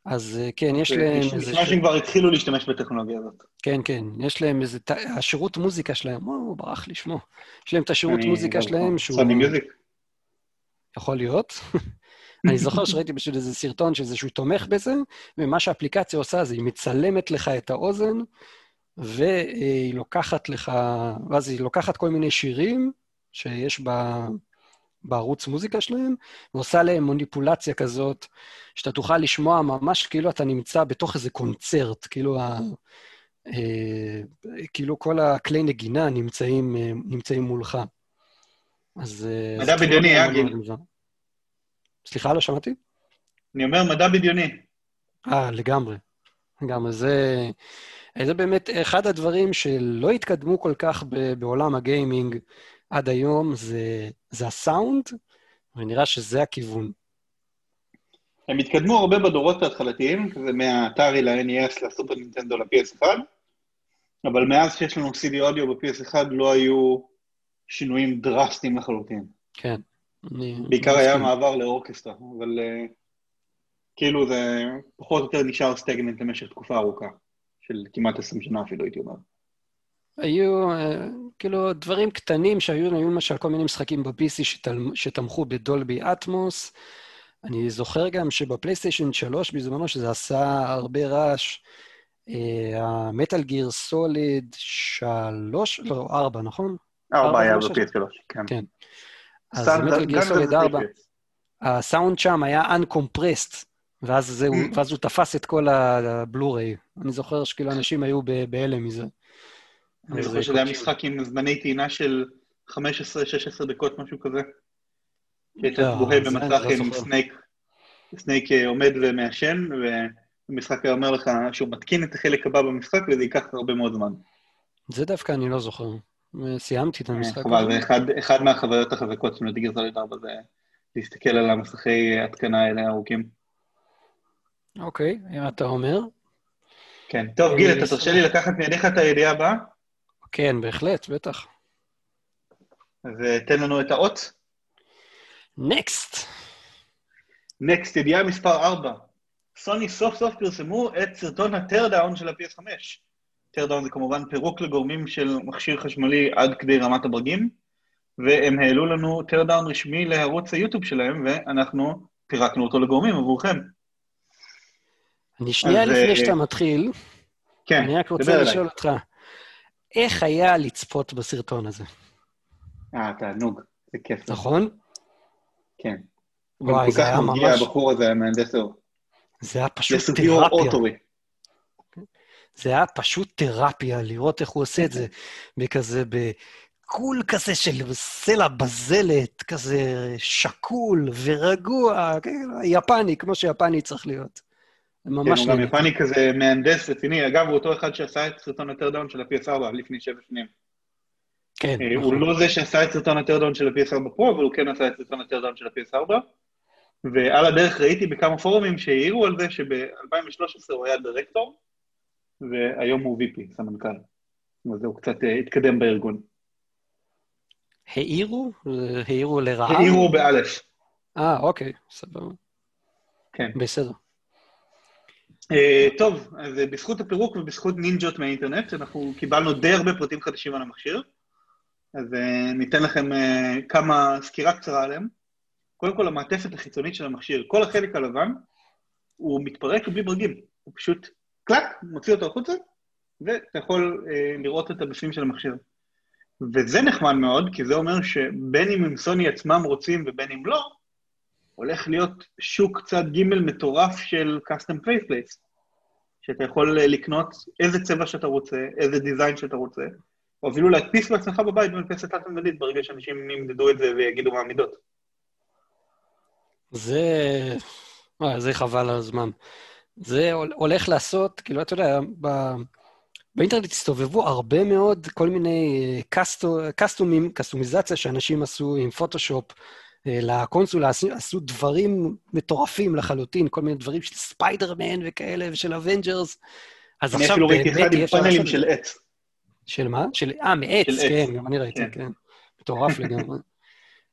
אז אה, כן, יש להם איזה... נשמע שהם כבר התחילו להשתמש בטכנולוגיה הזאת. כן, כן, יש להם איזה... השירות מוזיקה שלהם, הוא ברח לי שמו. יש להם את השירות מוזיקה שלהם שהוא... סוני מיוזיק. יכול להיות. אני זוכר שראיתי בשביל איזה סרטון שזה שהוא תומך בזה, ומה שהאפליקציה עושה זה היא מצלמת לך את האוזן, והיא לוקחת לך, ואז היא לוקחת כל מיני שירים שיש בה... בערוץ מוזיקה שלהם, ועושה להם מוניפולציה כזאת, שאתה תוכל לשמוע ממש כאילו אתה נמצא בתוך איזה קונצרט, כאילו, ה, אה, כאילו כל הכלי נגינה נמצאים, אה, נמצאים מולך. אז... אה, מדע בדיוני, אה, גיל? סליחה, לא שמעתי? אני אומר מדע בדיוני. אה, לגמרי. לגמרי. זה, זה באמת אחד הדברים שלא התקדמו כל כך בעולם הגיימינג. עד היום זה, זה הסאונד, ונראה שזה הכיוון. הם התקדמו הרבה בדורות ההתחלתיים, זה מהאתרי ל-NES לסופר נינטנדו ל-PS1, אבל מאז שיש לנו CD אודיו ב-PS1 לא היו שינויים דרסטיים לחלוטין. כן. בעיקר היה מעבר לאורקסטרה, אבל uh, כאילו זה פחות או יותר נשאר סטגנט למשך תקופה ארוכה, של כמעט 20 שנה אפילו, הייתי אומר. היו אה, כאילו דברים קטנים שהיו, היו למשל כל מיני משחקים ב-PC שתמכו בדולבי אטמוס. אני זוכר גם שבפלייסטיישן 3 בזמנו, שזה עשה הרבה רעש, המטאל גיר סוליד 3, לא, 4, נכון? 4 היה ב-PS3, כן. כן. אז מטאל גיר סוליד 4, הסאונד שם היה uncompressed, ואז, ואז הוא תפס את כל הבלו-ריי. אני זוכר שכאילו אנשים היו בהלם מזה. אני זוכר שזה היה משחק עם זמני טעינה של 15-16 דקות, משהו כזה. שהיית לא, בוהה במסך עם סנייק, סנייק אה, עומד ומעשן, והמשחק היה אומר לך שהוא מתקין את החלק הבא במשחק, וזה ייקח הרבה מאוד זמן. זה דווקא אני לא זוכר. סיימתי את אה, המשחק. חבל, זה אחד מהחוויות החזקות של Metal Gear Solid 4, זה להסתכל על המסכי התקנה האלה הארוכים. אוקיי, אם אתה אומר. כן. טוב, גיל, אתה תרשה לי לקחת מידיך את הידיעה הבאה? כן, בהחלט, בטח. אז אה, תן לנו את האות. Next. Next, ידיעה מספר 4. סוני סוף סוף פרסמו את סרטון ה- teardown של ה-PS5. teardown זה כמובן פירוק לגורמים של מכשיר חשמלי עד כדי רמת הברגים, והם העלו לנו teardown רשמי לערוץ היוטיוב שלהם, ואנחנו פירקנו אותו לגורמים עבורכם. אני שנייה לפני אה, שאתה מתחיל, כן, אני רק רוצה. לשאול אותך, איך היה לצפות בסרטון הזה, אה, תענוג, זה כיף. נכון? כן. וואי, כל זה היה ממש, הבחור הזה, המהנדס אור. זה היה פשוט תרפיה. זה היה פשוט תרפיה, לראות איך הוא עושה את זה, בכזה, בקול כזה של סלע בזלת, כזה שקול ורגוע, כן, יפני, כמו שיפני צריך להיות. כן, ממש הוא גם. יפני כזה מהנדס רציני. אגב, הוא אותו אחד שעשה את סרטון ה- teardown של ה-PS4 לפני שבע שנים. כן, אה, הוא נכון. לא זה שעשה את סרטון ה- teardown של ה-PS4 Pro, אבל הוא כן עשה את סרטון ה- teardown של ה-PS4. ועל הדרך ראיתי בכמה פורומים שהעירו על זה שב-2013 הוא היה דירקטור, והיום הוא VP, סמנכ"ל. אז הוא קצת אה, התקדם בארגון. העירו? העירו לרעה? העירו בעלמא. אה, אוקיי, סבבה. כן. בסדר. אה, טוב, אז אה, בזכות הפירוק ובזכות נינג'ות מהאינטרנט, אנחנו קיבלנו די הרבה פרטים חדשים על המכשיר, אז אה, ניתן לכם כמה סקירה קצרה עליהם. קודם כל, המעטפת החיצונית של המכשיר, כל החלק הלבן, הוא מתפרק בלי ברגים, הוא פשוט קלק, מוציא אותו החוצה, ואתה יכול לראות את הבפנים של המכשיר. וזה נחמד מאוד, כי זה אומר שבין אם הם סוני עצמם רוצים ובין אם לא, הולך להיות שוק צד ג' מטורף של custom faceplates, שאתה יכול אה, לקנות איזה צבע שאתה רוצה, איזה דיזיין שאתה רוצה, או אפילו להדפיס בעצמך בבית במדפסת תת-ממדית ברגע שאנשים ימדדו את זה ויגידו מה המידות. זה... וואי, זה חבל על הזמן. זה הול- הולך לעשות, כאילו, אתה יודע, ב... באינטרנט הסתובבו הרבה מאוד כל מיני אה, קסטו, קסטומים, קסטומיזציה שאנשים עשו עם פוטושופ אה, לקונסולה, עשו, עשו דברים מטורפים לחלוטין, כל מיני דברים של ספיידרמן וכאלה ושל אבנג'רס. אז אני עכשיו אפילו ראיתי באמת אחד עם פאנלים של. עץ. של מה? של... אה, מעץ. כן, גם אני ראיתי, כן. כן. מטורף לגמרי.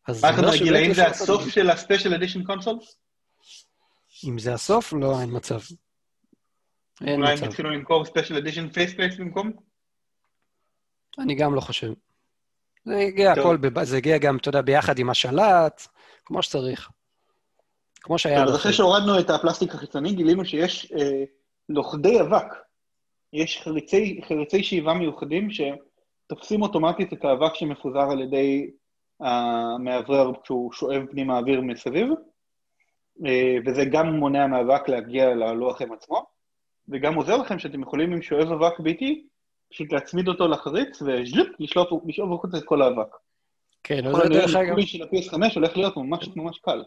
אז מה אתה אומר אומר, גיל, שבאמת האם זה הסוף. של ה- special edition console? אם זה הסוף, לא, אין מצב. אין אולי הם מצב. יתחילו למכור special edition faceplates במקום? אני גם לא חושב. זה הגיע טוב. הכל, בב- זה הגיע גם, אתה יודע, ביחד עם השלט, כמו שצריך. כמו שהיה טוב, אז אחרי. שהורדנו את הפלסטיק החיצוני, גילינו שיש אה, לוכדי אבק. יש חריצי, חריצי שאיבה מיוחדים שתופסים אוטומטית את האבק שמפוזר על ידי המאוורר כשהוא שואב פנימה אוויר מסביב, אה, וזה גם מונע מהאבק להגיע ללוח עם עצמו, וגם עוזר לכם שאתם יכולים עם שואב אבק ביתי, פשוט להצמיד אותו לחריץ וז'לופ, לשלוף לשאוב החוצה את כל האבק. כן, כל הניהול דרך אגב, המקורי של ה-PS5 הולך להיות ממש ממש קל.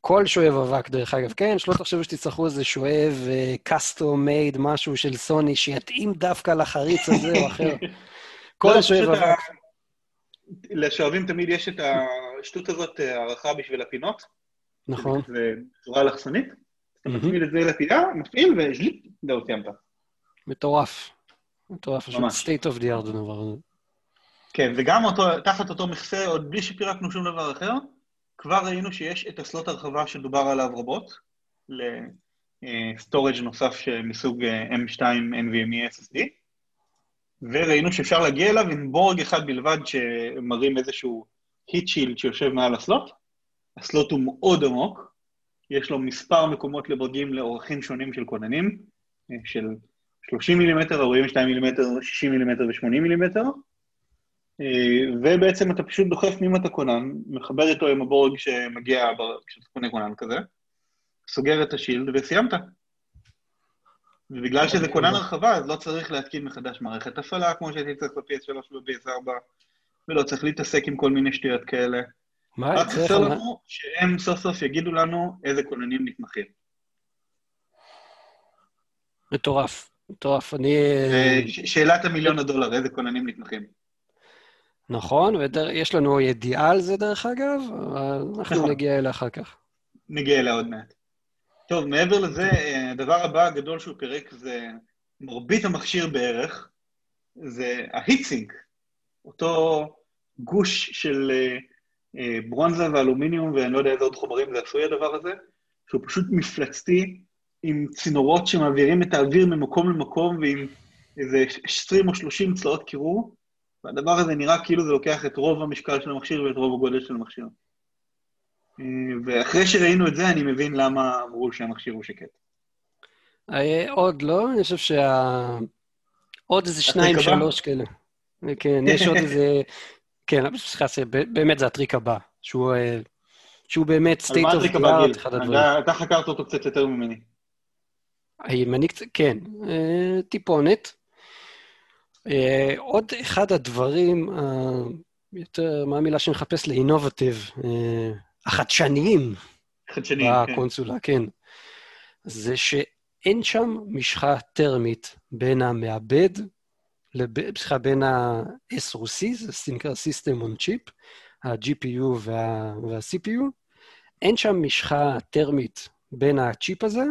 כל שואב אבק, דרך אגב. כן, שלא תחשבו שתצטרכו איזה שואב קאסטום מייד, משהו של סוני, שיתאים דווקא לחריץ הזה או אחר. לא, כל שואב פשוט ה- אבק. לשואבים תמיד יש את השטות הזאת, אה, הערכה בשביל הפינות. נכון. זה בצורה אלכסונית. אתה. מצמיד את זה לפינה, מפעיל וז'ליפ, זהו, סיימת. מטורף. מטורף, פשוט state of the art הדבר הזה. כן, וגם אותו, תחת אותו מכסה, עוד בלי שפירקנו שום דבר אחר, כבר ראינו שיש את הסלוט הרחבה שדובר עליו רבות, לסטורג' נוסף מסוג אה, M2 NVMe SSD, וראינו שאפשר להגיע אליו עם בורג אחד בלבד שמרים איזשהו היט שילד שיושב מעל הסלוט. הסלוט הוא מאוד עמוק, יש לו מספר מקומות לברגים לאורכים שונים של כוננים, אה, של 30 מילימטר, 42 מילימטר, 60 מילימטר ו-80 מילימטר, אה, ובעצם אתה פשוט דוחף פנימה את הכונן, מחבר איתו עם הבורג שמגיע כשאתה קונה כונן כזה, סוגר את השילד וסיימת. ובגלל שזה כונן הרחבה, אז לא צריך להתקין מחדש מערכת הפעלה, כמו שהייתי צריך ב-PS3 וב-PS4, ולא צריך להתעסק עם כל מיני שטויות כאלה. מה, רק. חסר לנו שהם סוף סוף יגידו לנו איזה כוננים נתמכים. מטורף. מטורף. אני... אה, שאלת המיליון הדולר, איזה כוננים נתמכים. נכון, ויש לנו ידיעה על זה דרך אגב, אבל אנחנו נכון. נגיע אליה אחר כך. נגיע אליה עוד מעט. טוב, מעבר לזה, הדבר הבא הגדול שהוא פירק זה מרבית המכשיר בערך, זה ההיטסינק, אותו גוש של אה, אה, ברונזה ואלומיניום, ואני לא יודע איזה עוד חומרים זה עשוי הדבר הזה, שהוא פשוט מפלצתי, עם צינורות שמעבירים את האוויר ממקום למקום, ועם איזה 20 או 30 צלעות קירור, והדבר הזה נראה כאילו זה לוקח את רוב המשקל של המכשיר ואת רוב הגודל של המכשיר. אה, ואחרי שראינו את זה, אני מבין למה אמרו שהמכשיר הוא שקט. עוד לא, אני חושב שה... עוד איזה שניים, שלוש כאלה. כן, יש עוד איזה... כן, סליחה, באמת זה הטריק הבא, שהוא, אה, שהוא באמת state of the art, אחד הדברים. אתה חקרת אותו קצת יותר ממני. הימני קצת, כן, אה, טיפונת. אה, עוד אחד הדברים, יותר, מה המילה שאני מחפש לאינובטיב? החדשניים. חדשניים, כן. בקונסולה, כן. זה שאין שם משחה טרמית בין המעבד סליחה, בין ה-SOC, זה נקרא System on Chip, ה-GPU וה, cpu אין שם משחה טרמית בין הצ'יפ הזה אה,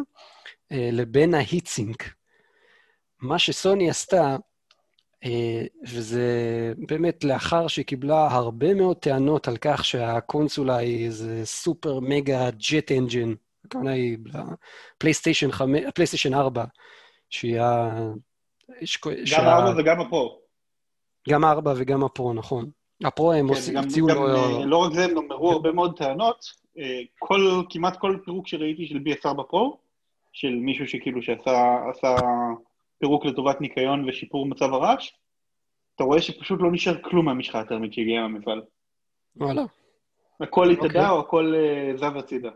לבין ה-heatsink. מה שסוני עשתה, אה, וזה באמת לאחר שהיא קיבלה הרבה מאוד טענות על כך שהקונסולה היא איזה סופר מגה ג'ט אנג'ן, הכוונה היא לפלייסטיישן 4, שהיא יש... גם הארבע וגם הפרו. גם הארבע וגם הפרו, נכון. הפרו הם כן, הציעו לו... אה, לא רק זה, הם אמרו הרבה מאוד טענות. אה, כל, כמעט כל פירוק שראיתי של BSR בפרו, של מישהו שכאילו שעשה פירוק לטובת ניקיון ושיפור מצב הרעש, אתה רואה שפשוט לא נשאר כלום מהמשחה הטרמית שהגיעה מהמפעל. וואלה. הכל התאדה okay. אוקיי. או הכל uh, זב הצידה.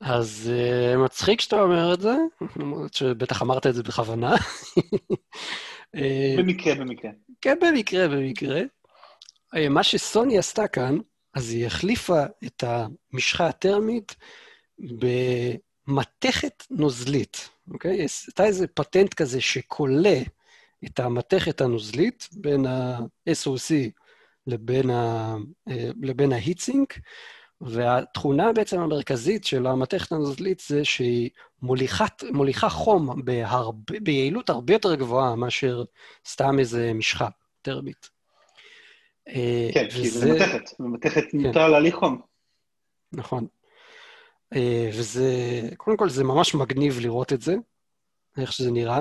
אז uh, מצחיק שאתה אומר את זה, למרות שבטח אמרת את זה בכוונה. אה, במקרה, במקרה. כן, במקרה, במקרה. מה שסוני עשתה כאן, אז היא החליפה את המשחה הטרמית במתכת נוזלית, אוקיי? הייתה איזה פטנט כזה שכולה את המתכת הנוזלית בין ה-SOC לבין, ה, לבין ההיטסינק, והתכונה בעצם המרכזית של המתכת הנוזלית זה שהיא מוליכת, מוליכה חום בהרבה, ביעילות הרבה יותר גבוהה מאשר סתם איזה משחה טרמית. אה, כן, וזה... כי זה מתכת, ומתכת כן. מותר להליך חום. נכון. אה, וזה, קודם כל זה ממש מגניב לראות את זה, איך שזה נראה.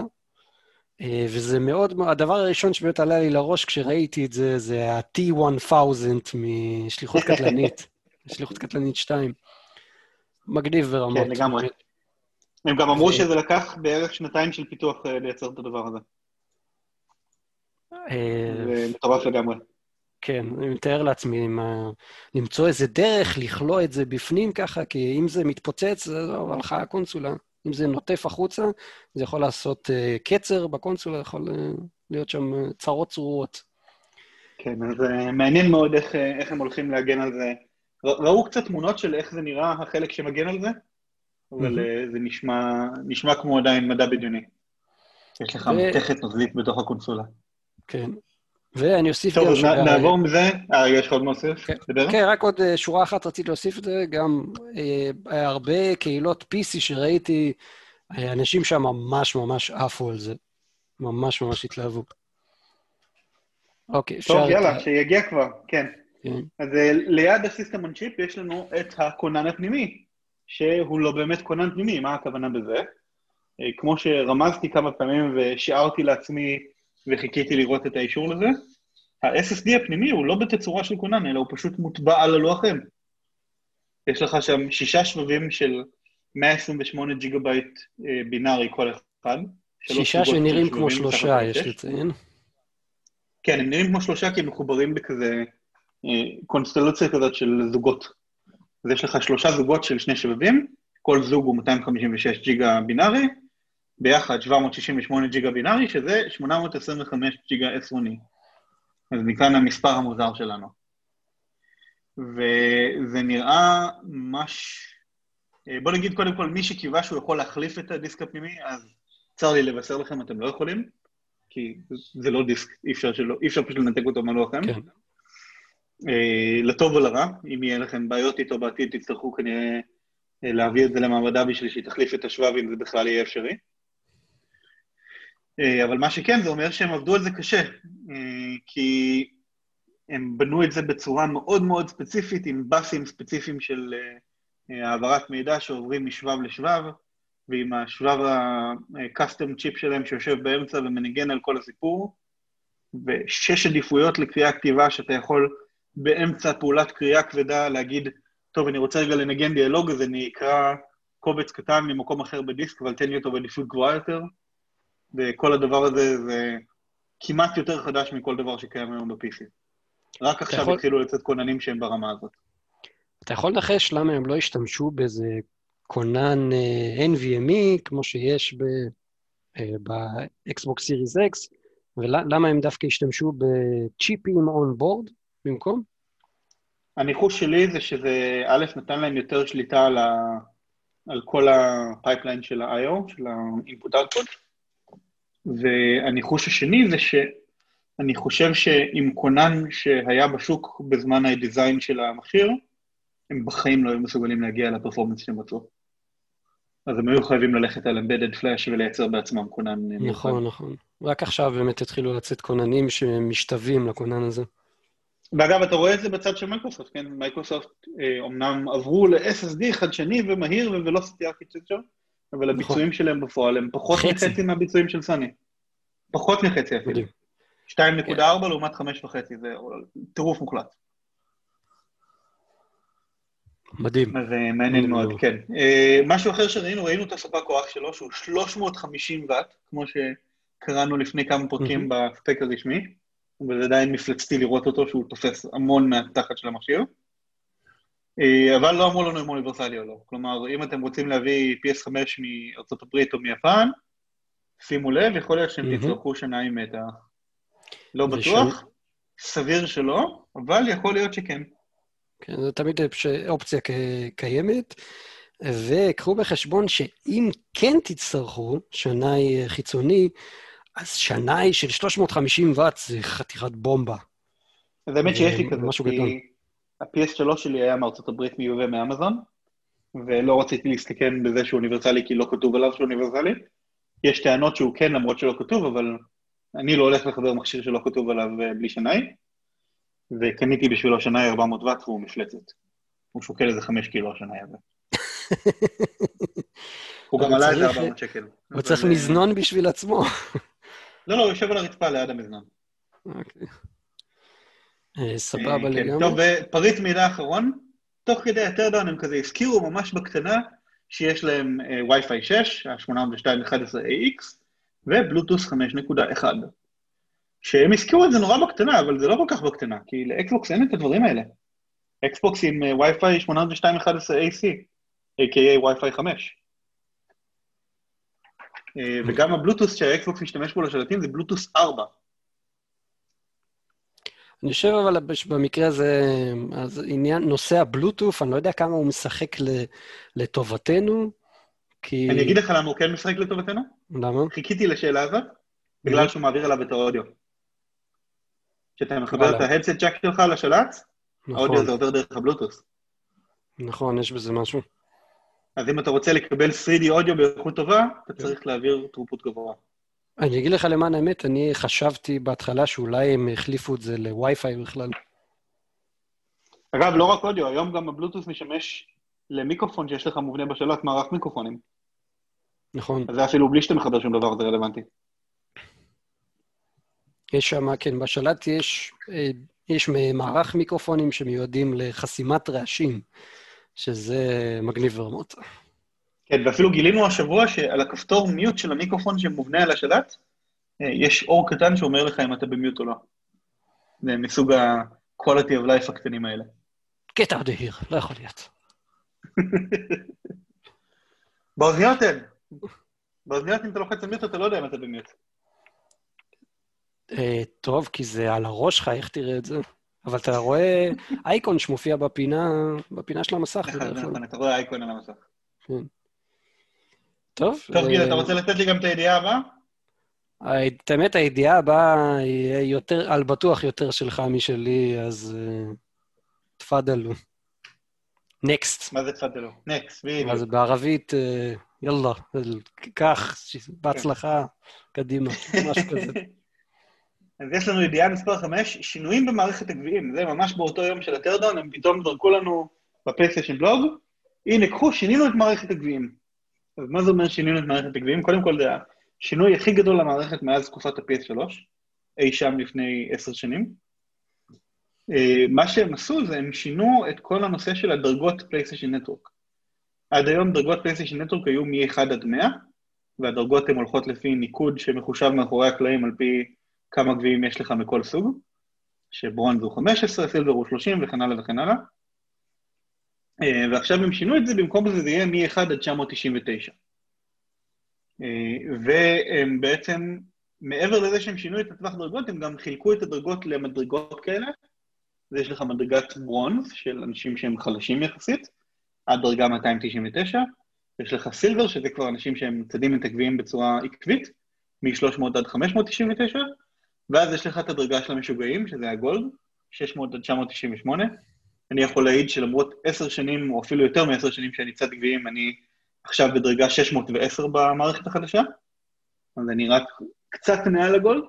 אה, וזה מאוד, הדבר הראשון שבאמת עלה לי לראש כשראיתי את זה, זה ה-T-1000 משליחות קטלנית. שליחות קטלנית 2. מגניב ברמות. כן, לגמרי. הם גם אמרו שזה לקח בערך שנתיים של פיתוח אה, לייצר את הדבר הזה. זה מטורף לגמרי. כן, אני מתאר לעצמי, למצוא איזה דרך לכלוא את זה בפנים ככה, כי אם זה מתפוצץ, זה לא הלכה הקונסולה. אם זה נוטף החוצה, זה יכול לעשות uh, קצר בקונסולה, יכול uh, להיות שם uh, צרות צרורות. כן, אז uh, מעניין מאוד איך, איך הם הולכים להגן על זה ראו קצת תמונות של איך זה נראה החלק שמגן על זה, אבל mm-hmm. זה נשמע, נשמע כמו עדיין מדע בדיוני. יש לך ו... מתכת נוזלית בתוך הקונסולה. כן. ואני אוסיף טוב, גם... טוב, אז נעבור מזה. אה, יש לך עוד מוסיף? כן, כן, רק עוד אה, שורה אחת רציתי להוסיף את זה. גם אה, הרבה קהילות PC שראיתי, אה, אנשים שם ממש ממש עפו על זה. ממש ממש התלהבו. אוקיי, אפשר... טוב, יאללה, שיגיע כבר, כן. כן. אז אה, ליד הסיסטם on chip יש לנו את הכונן הפנימי, שהוא לא באמת כונן פנימי, מה הכוונה בזה? אה, כמו שרמזתי כמה פעמים ושיערתי לעצמי וחיכיתי לראות את האישור לזה, ה-SSD הפנימי הוא לא בתצורה של כונן, אלא הוא פשוט מוטבע על הלוח אם. יש לך שם שישה שבבים של 128 ג'יגה בייט אה, בינארי כל אחד. שישה שנראים כמו שלושה, יש לציין. כן, הם נראים כמו שלושה כי הם מחוברים בכזה קונסטלציה כזאת של זוגות. אז יש לך שלושה זוגות של שני שבבים, כל זוג הוא 256 ג'יגה בינארי, ביחד 768 ג'יגה בינארי, שזה 825 ג'יגה S1E. אז מכאן המספר המוזר שלנו. וזה נראה ממש... בוא נגיד קודם כל, מי שקיווה שהוא יכול להחליף את הדיסק הפנימי, אז צר לי לבשר לכם, אתם לא יכולים, כי זה לא דיסק, אי אפשר, שלא, אי אפשר פשוט לנתק אותו מהלוחם. כן. אה, לטוב או לרע, אם יהיה לכם בעיות איתו בעתיד, תצטרכו כנראה אה, להביא את זה למעבדה בשביל שהיא תחליף את השבב, אם זה בכלל יהיה אפשרי. אה, אבל מה שכן, זה אומר שהם עבדו על זה קשה, אה, כי הם בנו את זה בצורה מאוד מאוד ספציפית, עם באסים ספציפיים של העברת מידע שעוברים משבב לשבב, ועם השבב ה-custom chip שלהם שיושב באמצע ומנגן על כל הסיפור, ושש עדיפויות לקריאה כתיבה שאתה יכול באמצע פעולת קריאה כבדה להגיד, טוב, אני רוצה רגע לנגן דיאלוג, אז אני אקרא קובץ קטן ממקום אחר בדיסק, אבל תן לי אותו בעדיפות גבוהה יותר, וכל הדבר הזה זה כמעט יותר חדש מכל דבר שקיים היום ב-PC. רק עכשיו יכול... התחילו לצאת כוננים שהם ברמה הזאת. אתה יכול לנחש למה הם לא השתמשו באיזה כונן אה, אה, NVMe, כמו שיש ב-Xbox Series X, ולמה הם דווקא השתמשו בצ'יפים on board במקום? הניחוש שלי זה שזה, א', נתן להם יותר שליטה על, ה, על כל ה- pipeline של ה-IO, של ה-input-output, והניחוש השני זה שאני חושב שעם כונן שהיה בשוק בזמן הדיזיין של המכשיר, הם בחיים לא היו מסוגלים להגיע ל- performance שהם רצו. אז הם היו חייבים ללכת על embedded flash ולייצר בעצמם כונן נכון, נכון. רק עכשיו באמת התחילו לצאת כוננים שמשתווים לכונן הזה. ואגב, אתה רואה את זה בצד של מייקרוסופט, כן? מייקרוסופט אה, אומנם עברו ל-SSD חדשני ומהיר velocity architecture, אבל נכון. הביצועים שלהם בפועל הם פחות חצי. מחצי מהביצועים של סוני. פחות מחצי אפילו. 2.4 כן. לעומת 5.5, זה טירוף מוחלט. מדהים. אז אה, מעניין מאוד, כן. Uh, משהו אחר שראינו, ראינו את הספק כוח שלו, שהוא 350 ואט, כמו שקראנו לפני כמה פרקים. בספק הרשמי. וזה עדיין מפלצתי לראות אותו, שהוא תופס המון מהתחת של המכשיר. אה, אבל לא אמרו לנו אם הוא אוניברסלי או לא. כלומר, אם אתם רוצים להביא PS5 מארצות הברית או מיפן, שימו לב, יכול להיות שהם. תצטרכו שנה עם מטה. לא בטוח, סביר שלא, אבל יכול להיות שכן. כן, זו תמיד אופציה קיימת. וקחו בחשבון שאם כן תצטרכו שנאי חיצוני, אז שנאי של 350 ואט זה חתיכת בומבה. אז האמת שיש לי כזה, כי ה-PS3 שלי היה מארצות הברית מיובא מאמזון, ולא רציתי להסתכן בזה שהוא אוניברסלי כי לא כתוב עליו שהוא אוניברסלי. יש טענות שהוא כן למרות שלא כתוב, אבל אני לא הולך לחבר מכשיר שלא כתוב עליו אה, בלי שנאי, וקניתי בשבילו שנאי 400 ואט והוא מפלצת. הוא שוקל איזה 5 קילו השנאי הזה. הוא גם עלה איזה 400 שקל. הוא צריך אה, מזנון בשביל עצמו. לא, לא, הוא יושב על הרצפה ליד המזנון. אוקיי. אה, סבבה כן, לגמרי. טוב, ופריט מידע אחרון, תוך כדי ה teardown הם כזה הזכירו ממש בקטנה שיש להם Wi-Fi 6, ה-802.11AX, ובלוטוס 5.1. שהם הזכירו את זה נורא בקטנה, אבל זה לא כל כך בקטנה, כי לאקסבוקס אין את הדברים האלה. אקסבוקס עם Wi-Fi 802.11AC, a.k.a Wi-Fi 5. אה, וגם הבלוטוס שהאקסבוקס משתמש בו לשלטים זה בלוטוס 4. אני חושב אבל במקרה הזה, אז עניין, נושא הבלוטוף, אני לא יודע כמה הוא משחק לטובתנו, כי... אני אגיד לך למה הוא כן משחק לטובתנו. למה? חיכיתי לשאלה הזאת, בגלל שהוא מעביר אליו את האודיו. כשאתה מחבר את ההדסט ג'אק שלך לשלט, נכון. האודיו הזה עובר דרך הבלוטוס. נכון, יש בזה משהו. אז אם אתה רוצה לקבל 3D אודיו באיכות טובה, אתה כן. צריך להעביר תרופות גבוה. אני אגיד לך למען האמת, אני חשבתי בהתחלה שאולי הם החליפו את זה לווי-פיי בכלל. אגב, לא רק אודיו, היום גם הבלוטוס משמש למיקרופון שיש לך מובנה בשלט, מערך מיקרופונים. נכון. אז זה אפילו בלי שאתה מחבר שום דבר, זה רלוונטי. יש שם, כן, בשלט יש, אה, יש מערך מיקרופונים שמיועדים לחסימת רעשים. שזה מגניב ברמות. כן, ואפילו גילינו השבוע שעל הכפתור מיוט של המיקרופון שמובנה על השלט, אה, יש אור קטן שאומר לך אם אתה במיוט או לא. זה מסוג ה-quality of life הקטנים האלה. of here, לא יכול להיות. באוזניות אין. באוזניות אם אתה לוחץ על מיוט אתה לא יודע אם אתה במיוט. אה, טוב, כי זה על הראש שלך, איך תראה את זה? אבל אתה רואה אייקון שמופיע בפינה, בפינה של המסך. נכון, נכון, אתה רואה אייקון על המסך. כן. טוב. טוב, גיל, אתה רוצה לתת לי גם את הידיעה הבאה? האמת, הידיעה הבאה היא יותר, על בטוח יותר שלך משלי, אז תפאדלו. נקסט. מה זה תפדלו? נקסט, בדיוק. זה בערבית, אה, יאללה, קח, בהצלחה, קדימה, משהו כזה. אז יש לנו ידיעה מספר 5, שינויים במערכת הגביעים. זה ממש באותו יום של הטרדאון, הם פתאום זרקו לנו בפלייסטיישן בלוג, הנה, קחו, שינינו את מערכת הגביעים. אז מה זה אומר שינינו את מערכת הגביעים? קודם כל, זה השינוי הכי גדול למערכת מאז תקופת ה-PS3, אי שם לפני עשר שנים. אה, מה שהם עשו זה הם שינו את כל הנושא של הדרגות פלייסטיישן network. עד היום דרגות פלייסטיישן network היו מ-1 עד 100, והדרגות הן הולכות לפי ניקוד שמחושב מאחורי הקלעים על פי כמה גביעים יש לך מכל סוג, שברונז הוא 15, סילבר הוא 30 וכן הלאה וכן הלאה. אה, ועכשיו הם שינו את זה, במקום זה זה יהיה מ-1 עד 999. אה, והם בעצם, מעבר לזה שהם שינו את הטווח דרגות, הם גם חילקו את הדרגות למדרגות כאלה. אז יש לך מדרגת ברונז של אנשים שהם חלשים יחסית, עד דרגה 299. יש לך סילבר, שזה כבר אנשים שהם צדים את הגביעים בצורה עקבית, מ-300 עד 599, ואז יש לך את הדרגה של המשוגעים, שזה הגולד, 600 עד 998. אני יכול להעיד שלמרות עשר שנים, או אפילו יותר מעשר שנים שאני צד גביעים, אני עכשיו בדרגה 610 במערכת החדשה, אז אני רק קצת מעל הגולד,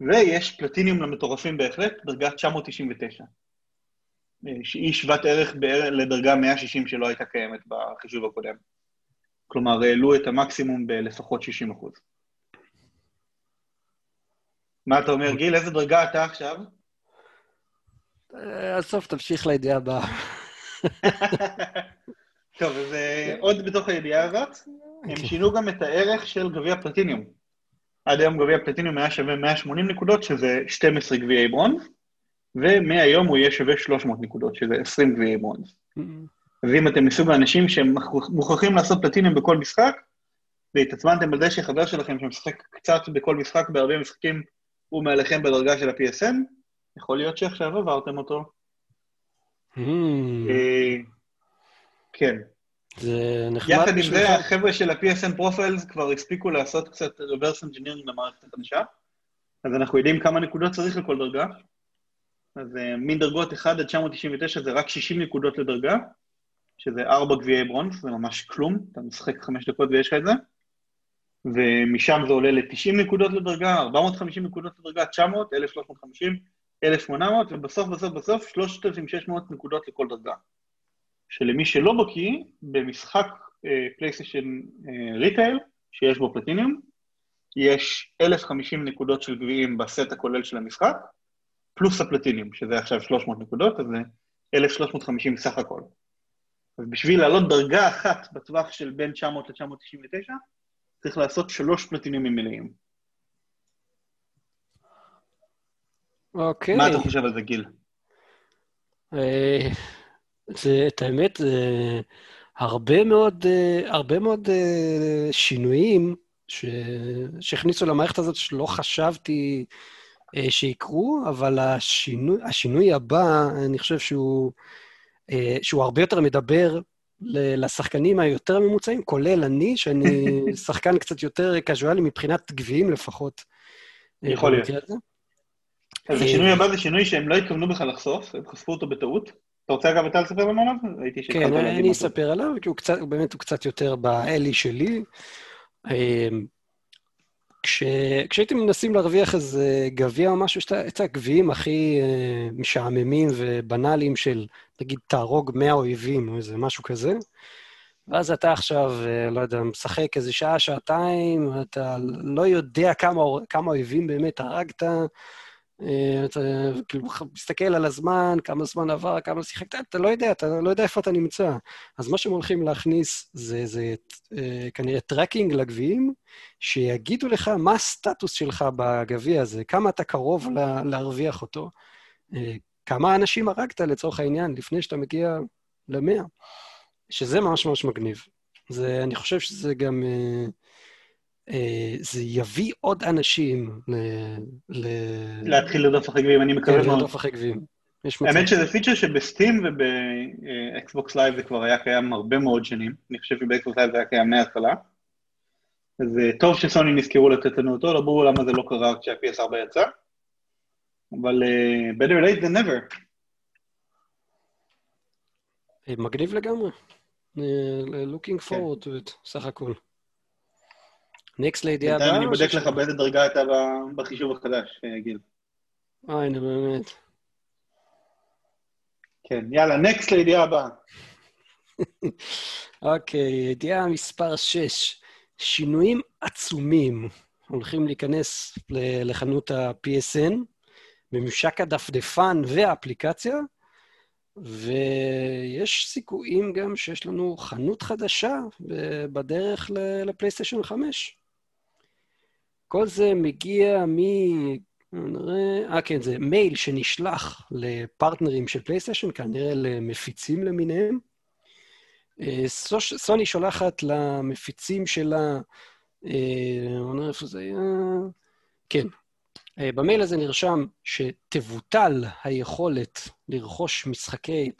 ויש פלטיניום למטורפים בהחלט, דרגה 999, שהיא שוות ערך לדרגה 160 שלא הייתה קיימת בחישוב הקודם. כלומר, העלו את המקסימום בלפחות 60 אחוז. מה אתה אומר, גיל? איזה דרגה אתה עכשיו? הסוף, אה, תמשיך לידיעה הבאה. טוב, אז אה, עוד בתוך הידיעה הזאת, הם אוקיי. שינו גם את הערך של גביע פלטיניום. עד היום גביע פלטיניום היה שווה 180 נקודות, שזה 12 גביעי ברונז, ומהיום הוא יהיה שווה 300 נקודות, שזה 20 גביעי ברונז. Mm-hmm. אז אם אתם מסוג האנשים שמוכרחים לעשות פלטיניום בכל משחק, והתעצמנתם על זה שחבר שלכם שמשחק קצת בכל משחק, בהרבה משחקים, הוא מעליכם בדרגה של ה-PSN, יכול להיות שעכשיו עברתם אותו. Mm. אה, כן. זה נחמד. יחד עם זה, החבר'ה של ה-PSN פרופיילס כבר הספיקו לעשות קצת reverse engineering למערכת החדשה, אז אנחנו יודעים כמה נקודות צריך לכל דרגה. אז uh, מדרגות 1 עד 999 זה רק 60 נקודות לדרגה, שזה 4 גביעי bronze, זה ממש כלום, אתה משחק 5 דקות ויש לך את זה. ומשם זה עולה ל-90 נקודות לדרגה, 450 נקודות לדרגה, 900, 1,350, 1,800, ובסוף בסוף בסוף 3,600 נקודות לכל דרגה. שלמי שלא בקיא, במשחק פלייסטיישן retail, שיש בו פלטיניום, יש 1,050 נקודות של גביעים בסט הכולל של המשחק, פלוס הפלטיניום, שזה עכשיו 300 נקודות, אז זה 1,350 סך הכל. אז בשביל לעלות דרגה אחת בטווח של בין 900 ל-999, צריך לעשות שלוש פלטיניומים מלאים. אוקיי. מה אתה חושב על זה, גיל? אה, זה, את האמת, זה הרבה מאוד, אה, הרבה מאוד אה, שינויים ש... שהכניסו למערכת הזאת שלא חשבתי שיקרו, אבל השינוי, השינוי הבא, אני חושב שהוא, שהוא הרבה יותר מדבר לשחקנים היותר ממוצעים, כולל אני, שאני שחקן קצת יותר קזואלי מבחינת גביעים לפחות. יכול להיות. אז השינוי הבא זה שינוי שהם לא התכוונו בכלל לחשוף, הם חשפו אותו בטעות. אתה רוצה אגב אתה לספר לנו עליו? ראיתי כן, אני אספר עליו, כי הוא קצת, באמת הוא קצת יותר באלי שלי. אמ, כש, כשהייתם מנסים להרוויח איזה גביע או משהו, יש את הגביעים הכי uh, משעממים ובנאליים של, נגיד, תהרוג 100 אויבים או איזה משהו כזה, ואז אתה עכשיו, לא יודע, משחק איזה שעה, שעתיים, אתה לא יודע כמה, כמה אויבים באמת הרגת, אה, אתה כאילו מסתכל על הזמן, כמה זמן עבר, כמה שיחקת, אתה לא יודע, אתה לא יודע איפה אתה נמצא. אז מה שהם הולכים להכניס זה, זה אה, כנראה tracking לגביעים, שיגידו לך מה הסטטוס שלך בגביע הזה, כמה אתה קרוב לה, להרוויח אותו, אה, כמה אנשים הרגת לצורך העניין לפני שאתה מגיע למאה, שזה ממש ממש מגניב. זה, אני חושב שזה גם... Uh, אה, זה יביא עוד אנשים ל... ל... להתחיל לרדוף אחרי גביעים, אני מקווה מאוד. כן, לרדוף אחרי גביעים. האמת שזה feature שבסטים ובאקסבוקס Live זה כבר היה קיים הרבה מאוד שנים. אני חושב שבאקסבוקס Live זה היה קיים מההתחלה. אז אה, טוב שסוני נזכרו לתת לנו אותו, לא ברור למה זה לא קרה כשה-PS4 יצא. אבל uh, better late than never. מגניב לגמרי. looking forward to it, סך הכל. next לידיעה הבאה. אני בודק לך באיזה דרגה אתה בחישוב החדש, גיל. אה, הנה, באמת. כן, יאללה, נקסט לידיעה הבאה. אוקיי, ידיעה מספר 6. שינויים עצומים הולכים להיכנס לחנות ה-PSN, בממשק הדפדפן והאפליקציה, ויש סיכויים גם שיש לנו חנות חדשה בדרך לפלייסטיישן 5. כל זה מגיע מ... נראה... אה, כן, זה מייל שנשלח לפרטנרים של פלייסטיישן, כנראה למפיצים למיניהם. אה, סוני שולחת למפיצים שלה, אה, אני לא איפה זה היה, כן, אה, במייל הזה נרשם שתבוטל היכולת לרכוש משחקי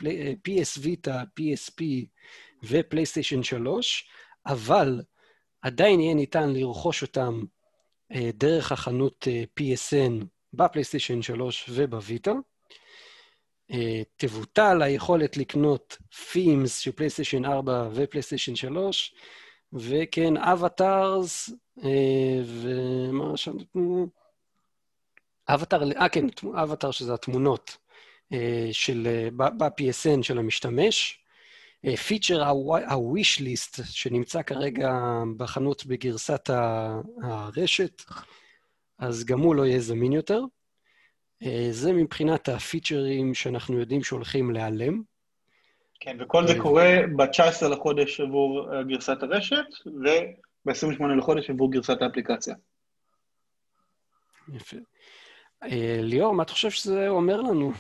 PS Vita, PSP ופלייסטיישן 3, אבל עדיין יהיה ניתן לרכוש אותם דרך החנות PSN בפלייסטיישן 3 ובוויטה. תבוטל היכולת לקנות Themes של פלייסטיישן 4 ופלייסטיישן 3, וכן, avatars, ומה שם... אבטאר, אה כן, אבטאר שזה התמונות של, ב-PSN של המשתמש. פיצ'ר ה-wish list שנמצא כרגע בחנות בגרסת הרשת, אז גם הוא לא יהיה זמין יותר. זה מבחינת הפיצ'רים שאנחנו יודעים שהולכים להיעלם. כן, וכל זה קורה ב-19 לחודש עבור גרסת הרשת, וב-28 לחודש עבור גרסת האפליקציה. יפה. ליאור, מה אתה חושב שזה אומר לנו,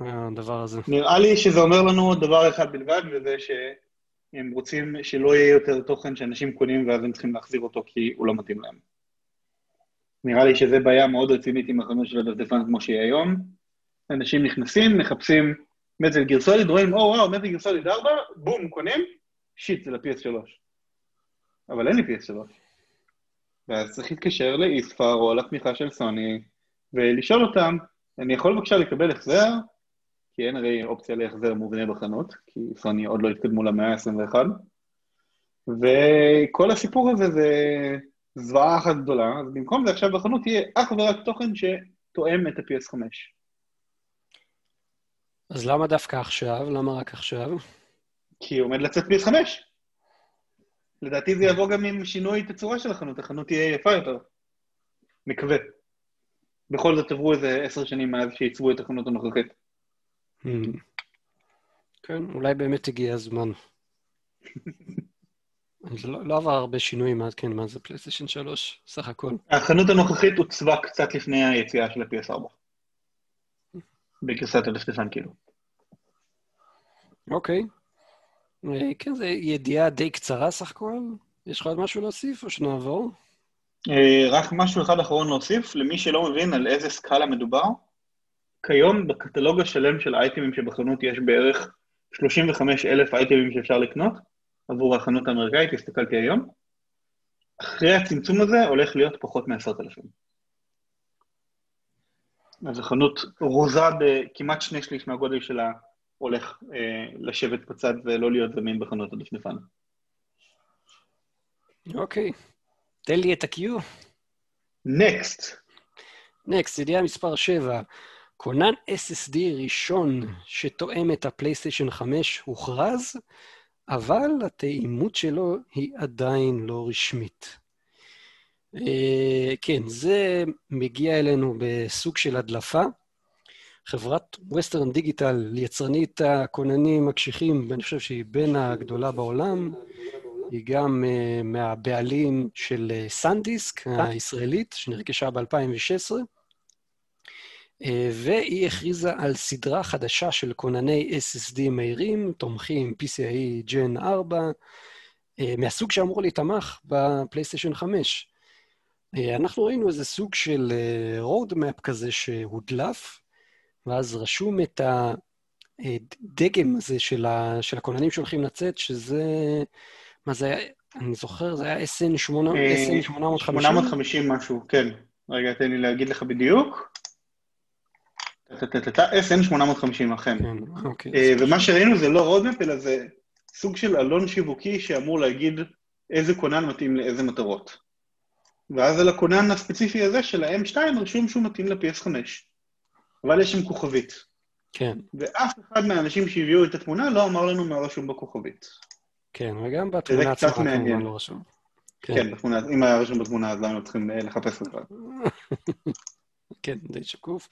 הדבר הזה? נראה לי שזה אומר לנו דבר אחד בלבד, וזה שהם רוצים שלא יהיה יותר תוכן שאנשים קונים ואז הם צריכים להחזיר אותו כי הוא לא מתאים להם. נראה לי שזו בעיה מאוד רצינית עם החנות של הדפדפן כמו שהיא היום. אנשים נכנסים, מחפשים מזל גרסוליד, רואים, או וואו, מזל גרסוליד 4, בום, קונים, שיט, זה ל-PS3. אבל אין לי PS3. ואז צריך להתקשר לאיספר או לתמיכה של סוני, ולשאול אותם, אני יכול בבקשה לקבל החזר? כי אין הרי אופציה להחזר מובנה בחנות, כי סוני עוד לא התקדמו למאה ה-21. וכל הסיפור הזה זה זוועה אחת גדולה, אז במקום זה עכשיו בחנות יהיה אך ורק תוכן שתואם את ה-PS5. אז למה דווקא עכשיו? למה רק עכשיו? כי עומד לצאת PS5. לדעתי זה יבוא גם עם שינוי תצורה של החנות, החנות תהיה יפה יותר. מקווה. בכל זאת עברו איזה עשר שנים מאז שעיצבו את החנות הנוכחית. Hmm. כן, אולי באמת הגיע הזמן. זה לא, לא עבר הרבה שינויים מאז, כן, מה זה פלייסטיישן 3, סך הכל. החנות הנוכחית עוצבה קצת לפני היציאה של ה-PS4. בגרסת הדפדפן, כאילו. אוקיי. אה, כן, זו ידיעה די קצרה סך הכל. יש לך עוד משהו להוסיף או שנעבור? אה, רק משהו אחד אחרון להוסיף, למי שלא מבין על איזה סקאלה מדובר. כיום בקטלוג השלם של האייטמים שבחנות יש בערך 35 אלף אייטמים שאפשר לקנות. עבור החנות האמריקאית, הסתכלתי היום. אחרי הצמצום הזה הולך להיות פחות מעשרת אלפים. אז החנות רוזה בכמעט שני שליש מהגודל שלה, הולך אה, לשבת בצד ולא להיות זמין בחנות הדפדפן. אוקיי. תן לי את ה-Q. נקסט. נקסט, ידיעה מספר 7. כונן SSD ראשון שתואם את הפלייסטיישן 5 הוכרז, אבל התאימות שלו היא עדיין לא רשמית. אה, כן, זה מגיע אלינו בסוג של הדלפה. חברת ווסטרן דיגיטל, יצרנית הכוננים הקשיחים, אני חושב שהיא בין הגדולה בעולם, היא גם uh, מהבעלים של סנדיסק uh, הישראלית, שנרכשה ב-2016. אה, והיא הכריזה על סדרה חדשה של כונני SSD מהירים, תומכים PCIe Gen 4, אה, מהסוג שאמור להתמך בפלייסטיישן 5. אה, אנחנו ראינו איזה סוג של roadmap כזה שהודלף, ואז רשום את הדגם הזה של, ה, של הכוננים שהולכים לצאת, שזה, מה זה היה? אני זוכר, זה היה SN 850. 850 משהו, כן. רגע, תן לי להגיד לך בדיוק. SN850 אכן. ומה שראינו זה לא roadmap, אלא זה סוג של עלון שיווקי שאמור להגיד איזה כונן מתאים לאיזה מטרות. ואז על הכונן הספציפי הזה של ה-M2 רשום שהוא מתאים ל-PS5. אבל יש שם כוכבית. כן. ואף אחד מהאנשים שהביאו את התמונה לא אמר לנו מה רשום בכוכבית. כן, וגם בתמונה עצמה כמובן לא רשום. כן, כן בתמונה, אם היה רשום בתמונה אז למה צריכים לחפש את זה? כן, די שקוף.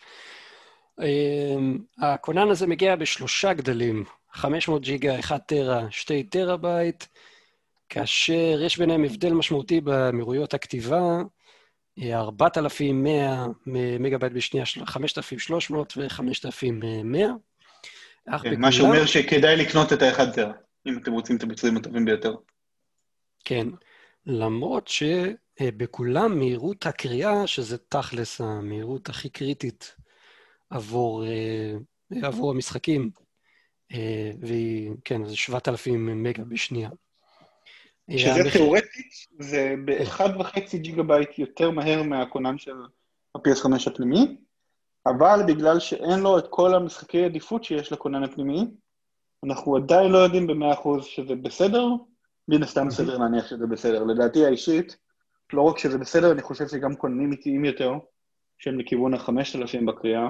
אמ, הכונן הזה מגיע בשלושה גדלים, 500 ג'יגה, 1 טרה, 2 טראבייט, כאשר יש ביניהם הבדל משמעותי במהירויות הכתיבה, 4,100 מגה בייט בשנייה, 5,300 ו-5,100. כן, מה שאומר שכדאי לקנות את ה-1 טרה, אם אתם רוצים את הביצועים הטובים ביותר. כן, למרות שבכולם מהירות הקריאה, שזה תכלס המהירות הכי קריטית עבור, אה, עבור המשחקים, אה, והיא, כן, זה 7,000 מגה בשנייה. שזה תיאורטית, זה ב-1.5 ג'יגה בייט יותר מהר מהכונן של ה-PS5 הפנימי, אבל בגלל שאין לו את כל המשחקי עדיפות שיש לכונן הפנימי, אנחנו עדיין לא יודעים ב-100% שזה בסדר, מן הסתם סדר להניח שזה בסדר. לדעתי האישית, לא רק שזה בסדר, אני חושב שגם כוננים איטיים יותר, שהם לכיוון ה-5,000 בקריאה,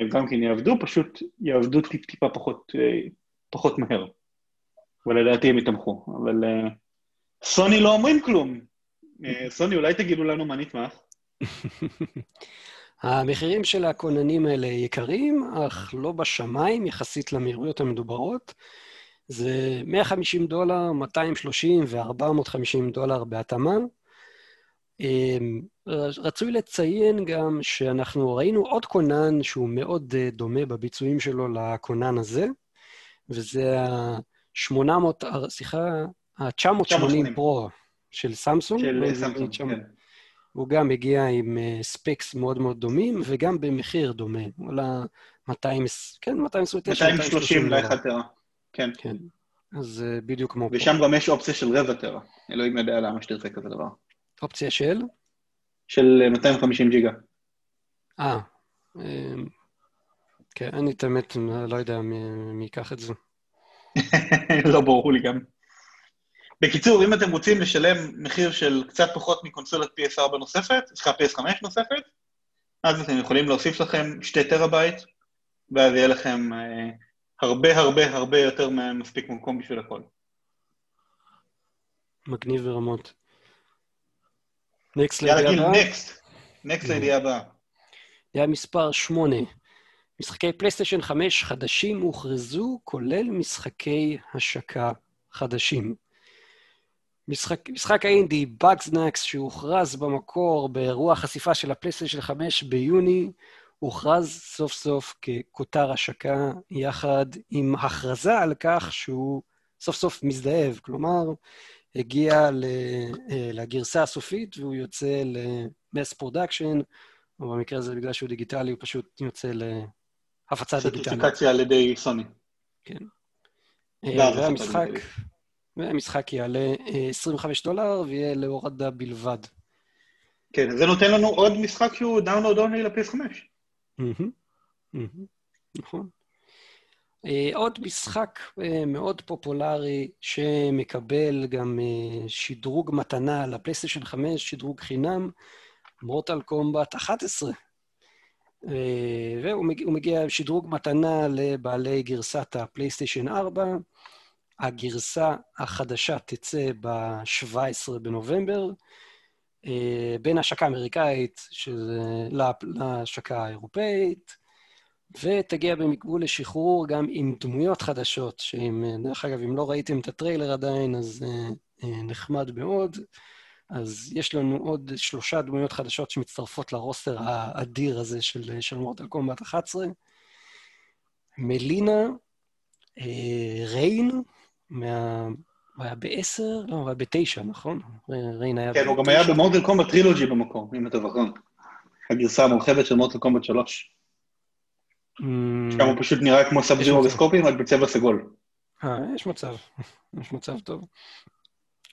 הם גם כן יעבדו, פשוט יעבדו טיפ-טיפה פחות, אה, פחות מהר. ולדעתי הם יתמכו, אבל uh, סוני לא אומרים כלום. Uh, סוני, אולי תגידו לנו מה נתמך? המחירים של הכוננים האלה יקרים, אך לא בשמיים יחסית למהירויות המדוברות. זה 150 דולר, 230 ו-450 דולר בהתאמה. אמ, רצוי לציין גם שאנחנו ראינו עוד כונן שהוא מאוד אה, דומה בביצועים שלו לכונן הזה, וזה ה-800, סליחה, ה-980 פרו של סמסונג. של סמסונג, כן. הוא גם הגיע עם ספקס אה, מאוד מאוד דומים, וגם במחיר דומה. הוא עלה 200, כן, 229, 230 לאחד טרה, כן. כן, אז אה, בדיוק כמו פה. ושם גם יש אופציה של רבע טרה. אלוהים יודע למה שתרצה כזה דבר. אופציה של? של 250 ג'יגה. אה, אמ, כן, אני את האמת לא יודע מי ייקח את זה. לא ברור לי גם. בקיצור, אם אתם רוצים לשלם מחיר של קצת פחות מקונסולת PS4 נוספת, סליחה, PS5 נוספת, אז אתם יכולים להוסיף לכם 2 טראבייט, ואז יהיה לכם אה, הרבה הרבה הרבה יותר מספיק מקום בשביל הכל. מגניב ברמות. next לידיעה הבאה. next. next לידיעה הבאה. היה מספר 8. משחקי פלייסטיישן 5 חדשים הוכרזו, כולל משחקי השקה חדשים. משחק, משחק האינדי, Bugsnax, שהוכרז במקור באירוע החשיפה של הפלייסטיישן 5 ביוני, הוכרז סוף סוף ככותר השקה, יחד עם הכרזה על כך שהוא סוף סוף מוזהב. כלומר, הגיע אה, לגרסה הסופית והוא יוצא ל mass production, או במקרה הזה, בגלל שהוא דיגיטלי, הוא פשוט יוצא להפצה דיגיטלית. certification על ידי סוני. כן. אה, והמשחק, והמשחק יעלה 25 אה, דולר ויהיה להורדה בלבד. כן, זה נותן לנו עוד משחק שהוא דאונלוד אונלי לפייס 5. נכון. Uh, עוד משחק uh, מאוד פופולרי שמקבל גם uh, שדרוג מתנה לפלייסטיישן 5, שדרוג חינם, מורטל קומבט 11. Uh, והוא מגיע, עם שדרוג מתנה לבעלי גרסת הפלייסטיישן 4. הגרסה החדשה תצא ב-17 בנובמבר, בין השקה האמריקאית להשקה האירופאית. ותגיע במקבול לשחרור גם עם דמויות חדשות, שאם, דרך אגב, אם לא ראיתם את הטריילר עדיין, אז אה, אה, נחמד מאוד. אז יש לנו עוד שלושה דמויות חדשות שמצטרפות לרוסטר האדיר הזה של, של מורטל קומבט 11. מלינה, אה, ריין, מה... הוא היה בעשר? לא, הוא היה בתשע, נכון? ריין היה כן, הוא גם היה במורטל קומבט טרילוגי במקום, אם אתה זוכר. הגרסה המורחבת של מורטל קומבט 3. שם הוא פשוט נראה כמו סאב-זירו וסקופים, רק בצבע סגול. אה, יש מצב, יש מצב טוב.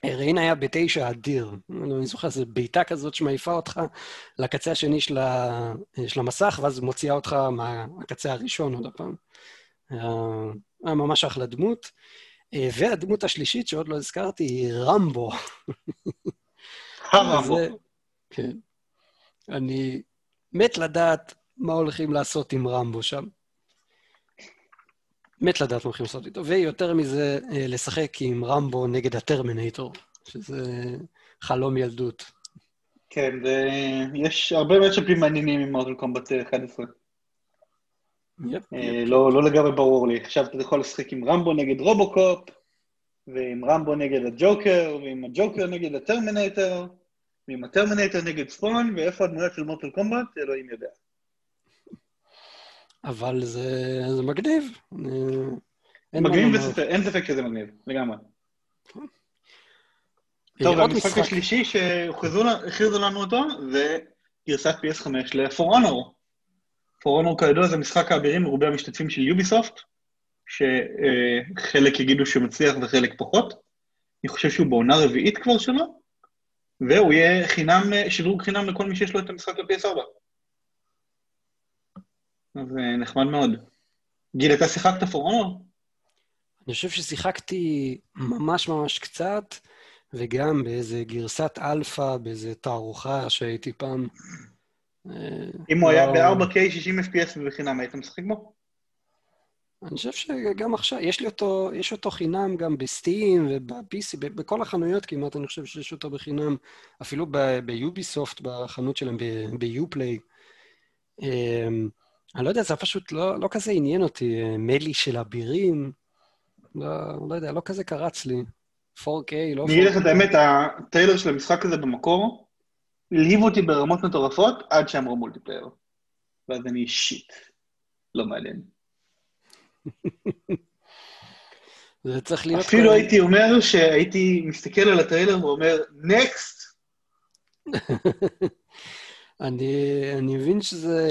ריין היה בתשע אדיר. אני זוכר, זו בעיטה כזאת שמעיפה אותך לקצה השני של, ה... של המסך, ואז מוציאה אותך מהקצה הראשון עוד הפעם. היה ממש אחלה דמות. והדמות השלישית שעוד לא הזכרתי היא רמבו. הרמבו. כן. אני מת לדעת הולכים לעשות עם רמבו שם. מת לדעת מה הולכים לעשות איתו. ויותר מזה, אה, לשחק עם רמבו נגד הטרמינטור, שזה חלום ילדות. כן, ויש הרבה מצ'אפים מעניינים עם מורטל קומבט 11. יפ, אה. לא, לא לגמרי ברור לי. עכשיו אתה יכול לשחק עם רמבו נגד רובוקופ, ועם רמבו נגד הג'וקר, ועם הג'וקר נגד הטרמינטור, ועם הטרמינטור נגד ספון, ואיפה הדמויות של מורטל קומבט, אלוהים יודע. אבל זה, זה מגניב. מגניב בספר, אין ספק שזה מגניב, לגמרי. טוב, המשחק השלישי שהכריזו לנו אותו זה גרסת PS5 ל-For Honor. For Honor כידוע זה משחק האבירים מרובי המשתתפים של יוביסופט, שחלק יגידו שהוא מצליח וחלק פחות. אני חושב שהוא בעונה רביעית כבר שלו, והוא יהיה חינם, שדרוג חינם לכל מי שיש לו את המשחק ל-PS4. אז נחמד מאוד. גיל, אתה שיחקת פורונור? אני חושב ששיחקתי ממש ממש קצת, וגם באיזה גרסת אלפא, באיזה תערוכה שהייתי פעם. אה, אם הוא היה לא- ב-4K 60 FPS ובחינם, היית משחק בו? אני חושב שגם עכשיו, יש לי אותו, יש אותו חינם גם בסטים וב-PC, בכל החנויות כמעט, אני חושב שיש אותו בחינם, אפילו ביוביסופט, בחנות שלהם, ב Uplay. אמ, אני לא יודע, זה פשוט לא, לא כזה עניין אותי, melee של אבירים, לא, לא יודע, לא כזה קרץ לי. 4K, לא 4K. אני אגיד לך את האמת, ה trailer של המשחק הזה במקור, הלהיב אותי ברמות מטורפות עד שאמרו multiplayer. ואז אני shit, לא מעניין. זה צריך להיות... אפילו הייתי אומר שהייתי מסתכל על ה trailer ואומר, next! אני, אני מבין שזה,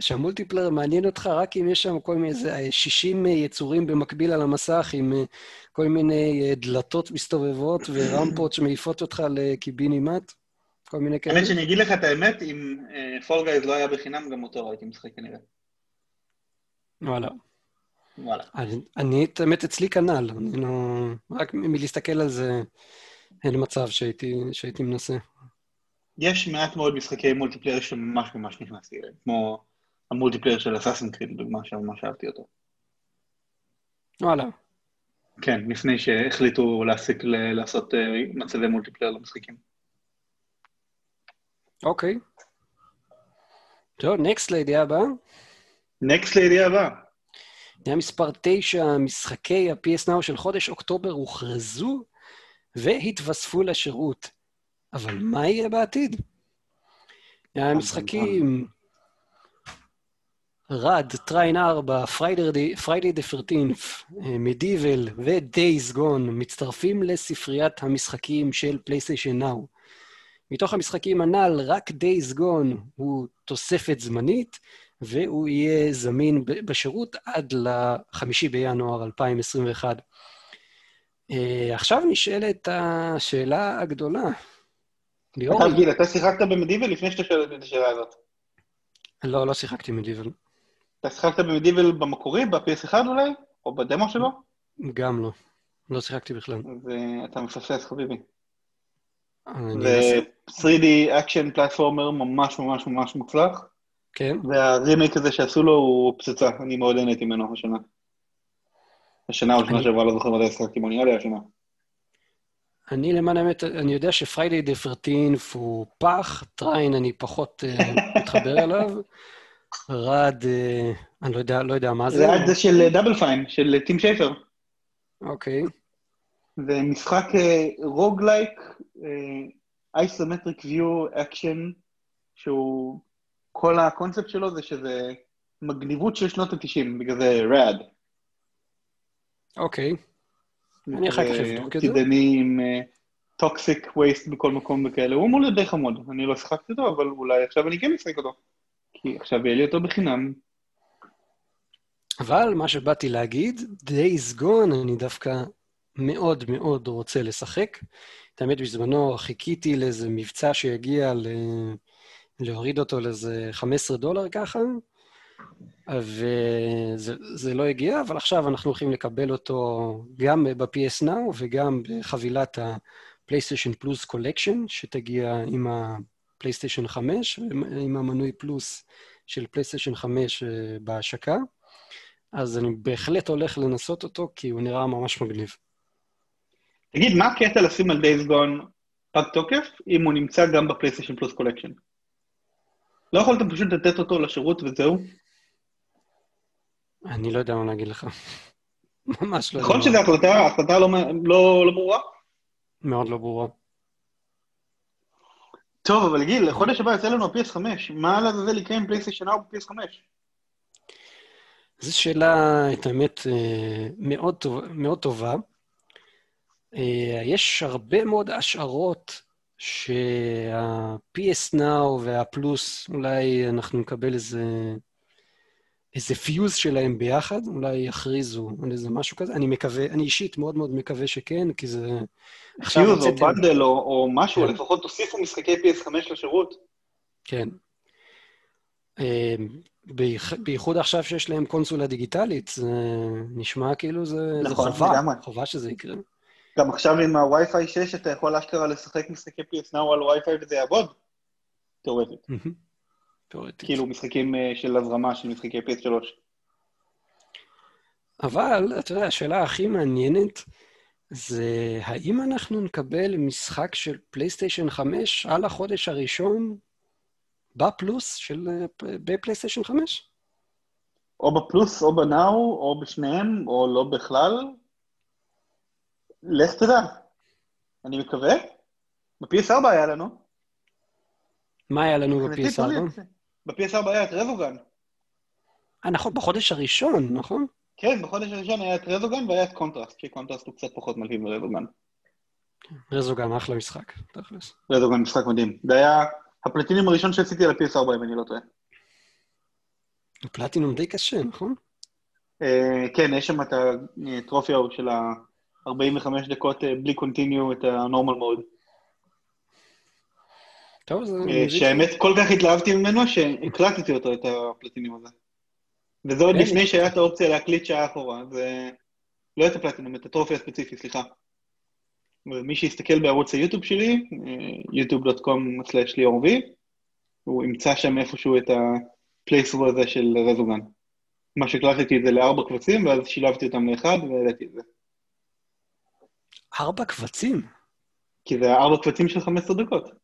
שה multiplayer מעניין אותך רק אם יש שם כל מיני, איזה 60 יצורים במקביל על המסך עם אה, כל מיני אה, דלתות מסתובבות ורמפות שמעיפות אותך לקיבינימט, כל מיני כאלה. האמת שאני אגיד לך את האמת, אם Fall uh, Guys לא היה בחינם, גם אותו הייתי משחק כנראה. וואלה. וואלה. אני, את האמת, אצלי כנ"ל, אני לא... רק מלהסתכל על זה, אין מצב שהייתי, שהייתי מנסה. יש מעט מאוד משחקי multiplayer שממש ממש נכנסתי אליהם, כמו ה multiplayer של Assassin's Creed, לדוגמה, שממש אהבתי אותו. וואלה. כן, לפני שהחליטו להפסיק ל- לעשות uh, מצבי multiplayer למשחקים. אוקיי. טוב, next לידיעה הבאה. next לידיעה הבאה. ידיעה מספר 9, משחקי ה-PS Now של חודש אוקטובר הוכרזו והתווספו לשירות. אבל מה יהיה בעתיד? המשחקים RAD, Trine 4, Friday the 13th, MediEvil ו Days Gone מצטרפים לספריית המשחקים של PlayStation Now. מתוך המשחקים הנ"ל, רק Days Gone הוא תוספת זמנית, והוא יהיה זמין בשירות עד ל-5 בינואר 2021. Uh, עכשיו נשאלת השאלה הגדולה, ליאור... גיל, אתה שיחקת ב MediEvil לפני שאתה שואל את השאלה הזאת. לא, לא שיחקתי MediEvil. אתה שיחקת ב MediEvil במקורי, ב-PS1 אולי? או בדמו שלו? גם לא. לא שיחקתי בכלל. ואתה מפספס, חביבי. ו-3D action platformer ממש ממש ממש מוצלח. כן. והרימייק הזה שעשו לו הוא פצצה, אני מאוד נהניתי ממנו השנה. השנה או שנה שעברה, לא זוכר מתי שיחקתי בו, נראה לי השנה. אני למען האמת, אני יודע ש Friday the 13th הוא פח, Trine אני פחות uh, מתחבר אליו. RAD, uh, אני לא יודע, לא יודע מה זה. RAD זה של Double Fine, של טים שייפר. אוקיי. זה משחק roguelike, isometric view action, שהוא, כל הקונספט שלו זה שזה מגניבות של שנות ה-90, בגלל זה RAD. אוקיי. אני אחר כך אבדוק את זה. עם toxic waste בכל מקום וכאלה, הוא אמור להיות די חמוד, אני לא שחקתי אותו, אבל אולי עכשיו אני כן אשחק אותו. כי עכשיו יהיה לי אותו בחינם. אבל מה שבאתי להגיד, Days Gone, אני דווקא מאוד מאוד רוצה לשחק. את האמת, בזמנו חיכיתי לאיזה מבצע שיגיע ל... להוריד אותו לאיזה 15 דולר ככה, וזה לא הגיע, אבל עכשיו אנחנו הולכים לקבל אותו גם ב-PS Now וגם בחבילת ה-PlayStation Plus Collection, שתגיע עם ה-PlayStation 5, עם המנוי פלוס של PlayStation 5 אה, בהשקה. אז אני בהחלט הולך לנסות אותו, כי הוא נראה ממש מגניב. תגיד, מה הקטע לשים על Days Gone פג תוקף, אם הוא נמצא גם ב PlayStation Plus Collection? לא יכולתם פשוט לתת אותו לשירות וזהו? אני לא יודע מה להגיד לך. ממש לא יודע. נכון שזו החלטה, החלטה לא, לא, לא ברורה? מאוד לא ברורה. טוב, אבל גיל, לחודש הבא יוצא לנו ה-PS5, מה לעזאזל יקרה עם פלייסטיישן 4 ב-PS5? זו שאלה, את האמת, אה, מאוד, טוב, מאוד טובה. אה, יש הרבה מאוד השערות שה-PS Now והפלוס, אולי אנחנו נקבל איזה, איזה fuse שלהם ביחד, אולי יכריזו על איזה משהו כזה. אני מקווה, אני אישית מאוד מאוד מקווה שכן, כי זה... fuse או bundle או, או משהו, כן. לפחות תוסיפו משחקי PS5 לשירות. כן. אה, בייחוד עכשיו שיש להם קונסולה דיגיטלית, זה נשמע כאילו זה, נכון, זה חובה, לגמרי. חובה שזה יקרה. גם עכשיו עם הווי-פיי 6 אתה יכול אשכרה לשחק משחקי PS Now על ווי-פיי וזה יעבוד? תאורטית. תאורטית. כאילו משחקים אה, של הזרמה של משחקי PS3. אבל, אתה יודע, השאלה הכי מעניינת זה האם אנחנו נקבל משחק של פלייסטיישן 5 על החודש הראשון בפלוס של... אה, בפלייסטיישן 5? או בפלוס, או בנאו, או בשניהם, או לא בכלל. לך תדע. אני מקווה. ב-PS4 היה לנו. מה היה לנו ב-PS4? ב-PS4 היה את רזוגן. אה, נכון, בחודש הראשון, נכון? כן, בחודש הראשון היה את Resogun והיה את קונטרסט, כי קונטרסט הוא קצת פחות מלהיב מ Resogun. Resogun, אחלה משחק, תכלס. Resogun משחק מדהים. זה היה הפלטינים הראשון שעשיתי על ה-PS4, אם אני לא טועה. הפלטינום די קשה, נכון? אה, כן, יש שם את ה trophy של ה-45 דקות אה, בלי continue, את ה-normal mode. טוב, זה... אה, שהאמת, כל כך התלהבתי ממנו, שהקלטתי אותו, את הפלטינים הזה. וזה עוד כן. לפני שהיה את האופציה להקליט שעה אחורה, זה... לא את הפלטינום, את הטרופיה הספציפי, סליחה. ומי שיסתכל בערוץ היוטיוב שלי, youtube.com/ליאור וי, הוא ימצא שם איפשהו את הפלייסור הזה של רזוגן. מה שהקלטתי את זה לארבע קבצים, ואז שילבתי אותם לאחד והעליתי את זה. ארבע קבצים? כי זה ארבע קבצים של 15 דקות.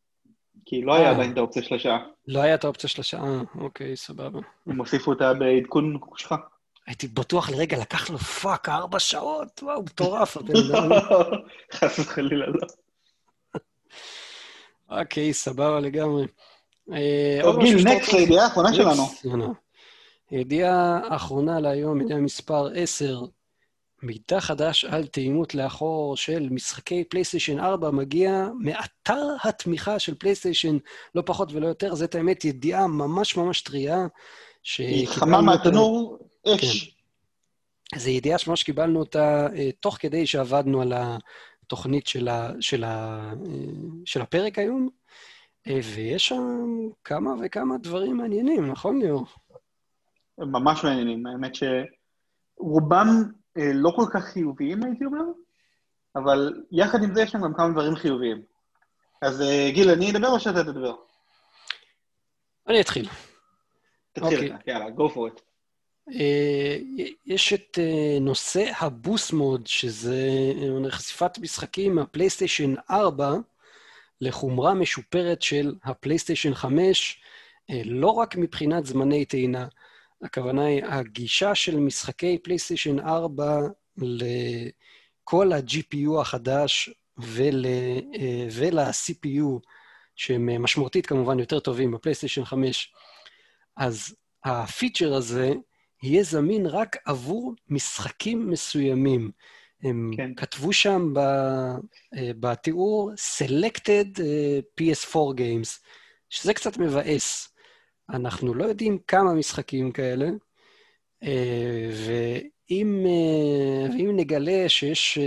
כי לא היה אה. עדיין את האופציה של השעה. לא היה את האופציה של השעה, אוקיי, סבבה. הם הוסיפו אותה בעדכון שלך. הייתי בטוח לרגע, לקח לו fuck, ארבע שעות, וואו, מטורף, הבן אדם. חס וחלילה לא. אוקיי, סבבה לגמרי. אה, טוב, גיל, next, הידיעה האחרונה שלנו. ידיעה אחרונה להיום, ידיעה מספר 10. מידע חדש על תאימות לאחור של משחקי פלייסטיישן 4 מגיע מאתר התמיכה של פלייסטיישן, לא פחות ולא יותר. זאת האמת ידיעה ממש ממש טריה. היא חמה מהתנור אש. כן. זו ידיעה שממש קיבלנו אותה uh, תוך כדי שעבדנו על התוכנית של, ה, של, ה, uh, של הפרק היום, uh, ויש שם כמה וכמה דברים מעניינים, נכון, ליאור? ממש מעניינים. האמת שרובם uh, לא כל כך חיוביים, הייתי אומר, אבל יחד עם זה יש שם גם כמה דברים חיוביים. אז uh, גיל, אני אדבר או שאתה תדבר? אני אתחיל. תתחיל okay. אתה, יאללה, go for it. אה, יש את אה, נושא הבוס מוד, שזה אה, חשיפת משחקים מהפלייסטיישן 4 לחומרה משופרת של הפלייסטיישן 5, לא רק מבחינת זמני טעינה. הכוונה היא, הגישה של משחקי פלייסטיישן 4 לכל ה-GPU החדש ול, ול-CPU, שהם משמעותית כמובן יותר טובים בפלייסטיישן 5, אז הפיצ'ר הזה יהיה זמין רק עבור משחקים מסוימים. הם כן. כתבו שם ב, אה, בתיאור Selected אה, PS4 Games, שזה קצת מבאס. אנחנו לא יודעים כמה משחקים כאלה, אה, אם, אם נגלה שיש,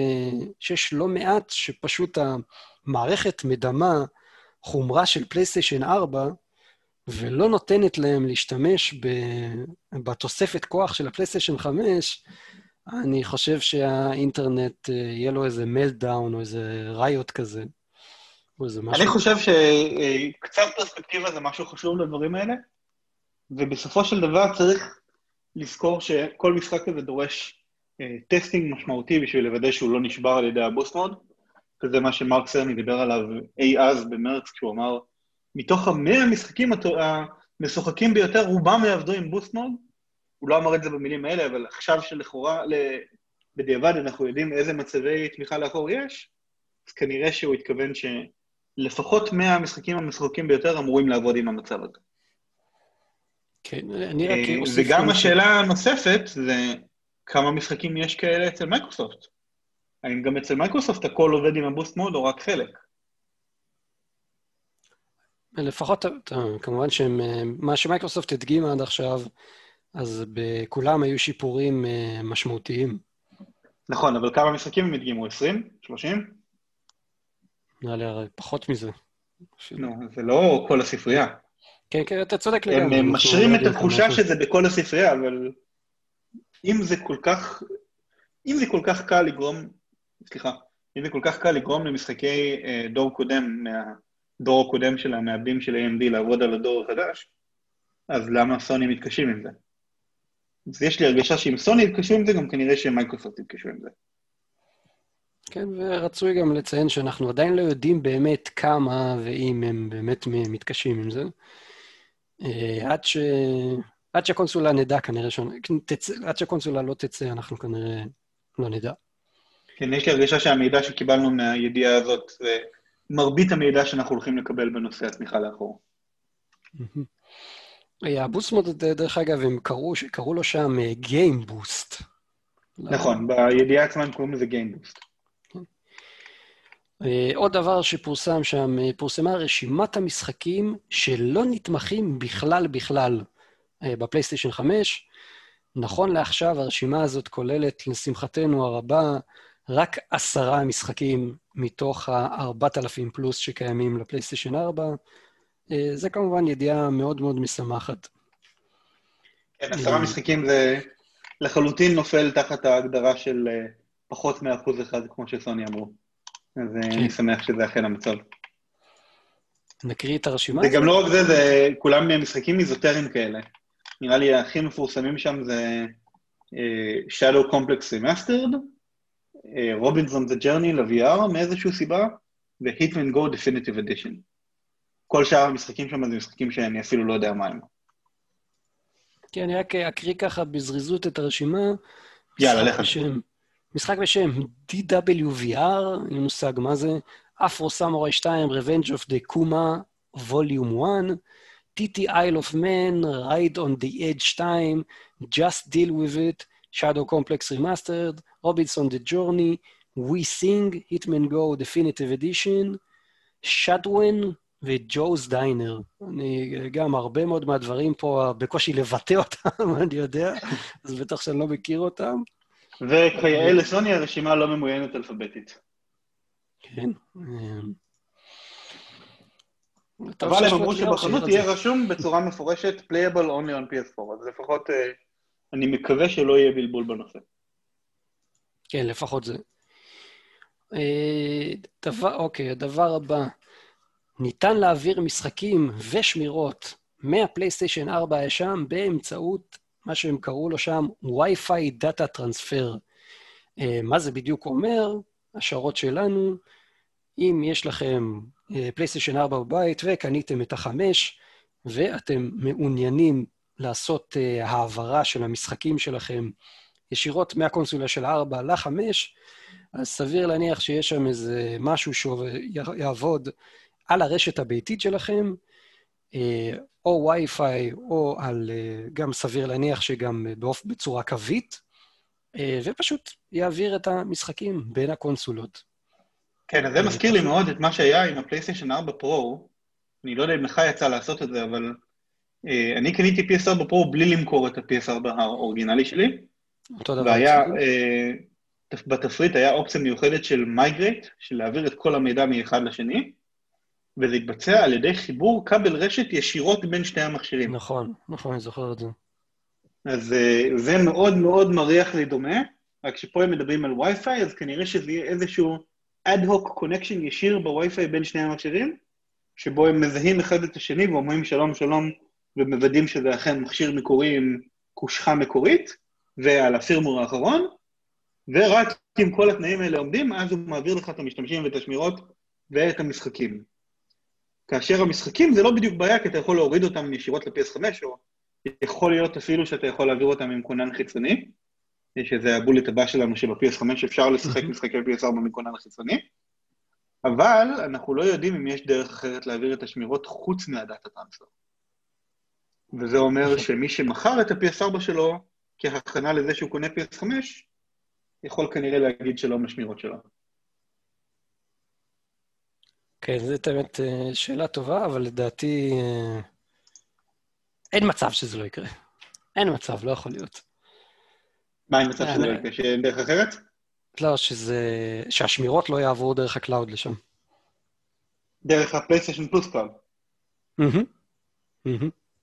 שיש לא מעט שפשוט המערכת מדמה חומרה של פלייסטיישן 4, ולא נותנת להם להשתמש ב, בתוספת כוח של הפלייסטיישן 5, אני חושב שהאינטרנט, יהיה לו איזה מלדאון או איזה ראיות כזה. אני חושב שקצת פרספקטיבה זה משהו חשוב לדברים האלה, ובסופו של דבר צריך לזכור שכל משחק כזה דורש אה, testing משמעותי בשביל לוודא שהוא לא נשבר על ידי ה boost mode, וזה מה שמרק סרני דיבר עליו אי אז במרץ, כשהוא אמר, מתוך המאה המשחקים המשוחקים ביותר, רובם יעבדו עם boost mode. הוא לא אמר את זה במילים האלה, אבל עכשיו שלכאורה, בדיעבד אנחנו יודעים איזה מצבי תמיכה לאחור יש, אז כנראה שהוא התכוון ש... לפחות 100 המשחקים המשחקים ביותר אמורים לעבוד עם המצב הזה. כן, אני רק אה, אוסיף... וגם השאלה הנוספת זה כמה משחקים יש כאלה אצל מייקרוסופט. האם גם אצל מייקרוסופט הכל עובד עם ה Boost Mode או רק חלק? לפחות, כמובן שמה שמייקרוסופט הדגימה עד עכשיו, אז בכולם היו שיפורים אה, משמעותיים. נכון, אבל כמה משחקים הם הדגימו? 20? 30? נראה לי הרי פחות מזה. נו, זה לא כל הספרייה. כן, כן, אתה צודק לגמרי. הם משרים את התחושה שזה בכל הספרייה, אבל אם זה כל כך, אם זה כל כך קל לגרום, סליחה, אם זה כל כך קל לגרום למשחקי אה, דור קודם, מהדור הקודם של המעבדים של AMD לעבוד על הדור החדש, אז למה סוני מתקשים עם זה? אז יש לי הרגשה שאם סוני יתקשו עם זה, גם כנראה שמייקרוסופט יתקשו עם זה. כן, ורצוי גם לציין שאנחנו עדיין לא יודעים באמת כמה ואם הם באמת מתקשים עם זה. אה, עד, ש... עד שהקונסולה נדע כנראה, ש... תצא... עד שהקונסולה לא תצא, אנחנו כנראה לא נדע. כן, יש לי הרגשה שהמידע שקיבלנו מהידיעה הזאת זה מרבית המידע שאנחנו הולכים לקבל בנושא התמיכה לאחור. ה Boost Mode, דרך אגב, הם קראו, קראו לו שם Game Boost. אה, נכון, בידיעה עצמה הם קוראים לזה Game Boost. אה, עוד דבר שפורסם שם, אה, פורסמה רשימת המשחקים שלא נתמכים בכלל בכלל אה, בפלייסטיישן 5. נכון לעכשיו הרשימה הזאת כוללת, לשמחתנו הרבה, רק עשרה משחקים מתוך ה-4,000 פלוס שקיימים לפלייסטיישן 4. זה כמובן ידיעה מאוד מאוד משמחת. כן, עשרה משחקים זה לחלוטין נופל תחת ההגדרה של פחות מאחוז אחד, כמו שסוני אמרו. אז אה, כן. אני שמח שזה אכן המצב. נקריא את הרשימה? זה גם לא רק זה, זה כולם משחקים איזוטריים כאלה. נראה לי הכי מפורסמים שם זה uh, Shadow Complex Remastered, רובינזון uh, The Journey ל-VR מאיזושהי סיבה, ו-Hitman Go Definitive Edition. כל שאר המשחקים שם זה משחקים שאני אפילו לא יודע מה הם. כן, אני רק אקריא ככה בזריזות את הרשימה. יאללה, לך. משחק בשם DWVR, אין לי מושג מה זה, אפרו סמוראי 2, Revenge of the Kuma, Volume 1, TT Isle of Man, Ride on the Edge 2, Just Deal with It, Shadow Complex Remastered, Robinson the Journey, We Sing, Hitman Go Definitive Edition, Shadwen וג'וז דיינר. אני גם, הרבה מאוד מהדברים פה, בקושי לבטא אותם, אני יודע, אז בטח שאני לא מכיר אותם. וכיאה לסוני הרשימה לא ממוינת אלפביתית. כן. אבל הם אמרו שבחנות יהיה רשום בצורה מפורשת playable only on PS4, אז לפחות אה, אני מקווה שלא יהיה בלבול בנושא. כן, לפחות זה. אה, דבר, אוקיי, הדבר הבא, ניתן להעביר משחקים ושמירות מהפלייסטיישן 4 הישן באמצעות מה שהם קראו לו שם Wi-Fi Data Transfer. אה, מה זה בדיוק אומר? השערות שלנו, אם יש לכם פלייסטיישן אה, 4 בבית וקניתם את החמש, ואתם מעוניינים לעשות uh, העברה של המשחקים שלכם ישירות מהקונסולה של 4 ל-5, אז סביר להניח שיש שם איזה משהו שיעבוד על הרשת הביתית שלכם, או וי-פיי, או על, גם סביר להניח שגם בצורה קווית, ופשוט יעביר את המשחקים בין הקונסולות. כן, אז זה מזכיר לי מאוד את מה שהיה עם הפלייסטיישן 4 Pro. אני לא יודע אם לך יצא לעשות את זה, אבל אני קניתי PS4 Pro בלי למכור את ה-PS4 האורגינלי שלי. אותו דבר. והיה? אה, בתפריט היה אופציה מיוחדת של migrate, של להעביר את כל המידע מאחד לשני, וזה התבצע על ידי חיבור כבל רשת ישירות בין שני המכשירים. נכון, נכון, אני זוכר את זה. אז אה, זה מאוד מאוד מריח לי דומה, רק שפה הם מדברים על וי-פיי, אז כנראה שזה יהיה איזשהו ad-hoc connection ישיר בווי-פיי בין שני המכשירים, שבו הם מזהים אחד את השני ואומרים שלום שלום, ומוודאים שזה אכן מכשיר מקורי עם קושחה מקורית, ועל ה firmware האחרון, ורק אם כל התנאים האלה עומדים, אז הוא מעביר לך את המשתמשים ואת השמירות ואת המשחקים. כאשר המשחקים זה לא בדיוק בעיה, כי אתה יכול להוריד אותם ישירות ל-PS5, או יכול להיות אפילו שאתה יכול להעביר אותם עם כונן חיצוני, שזה הבולט הבא שלנו שב-PS5 אפשר לשחק משחקי PS4 מכונן חיצוני, אבל אנחנו לא יודעים אם יש דרך אחרת להעביר את השמירות חוץ מהדאטה טרנספר. וזה אומר שמי שמכר את ה-PS4 שלו כהכנה לזה שהוא קונה PS5, יכול כנראה להגיד שלום לשמירות שלו. כן, זו באמת אה, שאלה טובה, אבל לדעתי אה, אין מצב שזה לא יקרה. אין מצב, לא יכול להיות. מה עם מצב שזה לא יקרה? דרך אחרת? לא, שזה... שהשמירות לא יעברו דרך ה cloud לשם. דרך הפלייסטיישן פלוס cloud.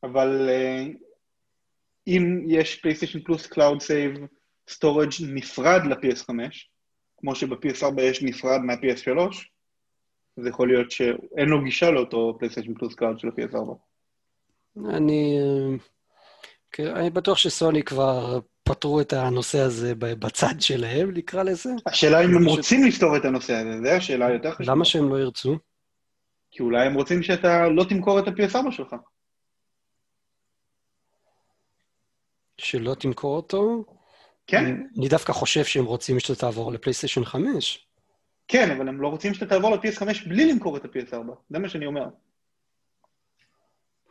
אבל אה, אם יש פלייסטיישן פלוס cloud save storage נפרד ל-PS5, כמו שב-PS4 יש נפרד מה-PS3, אז יכול להיות שאין לו גישה לאותו פלייסטיישן פלוס cloud של ה-PS4. אני... כן, אני בטוח שסוני כבר פתרו את הנושא הזה בצד שלהם, נקרא לזה. השאלה אם הם רוצים לפתור את הנושא הזה, זו השאלה היותר חשובה. למה שהם לא ירצו? כי אולי הם רוצים שאתה לא תמכור את ה-PS4 שלך. שלא תמכור אותו? כן, אני דווקא חושב שהם רוצים שאתה תעבור לפלייסטיישן 5. כן, אבל הם לא רוצים שאתה תעבור ל-PS5 בלי למכור את ה-PS4. זה מה שאני אומר.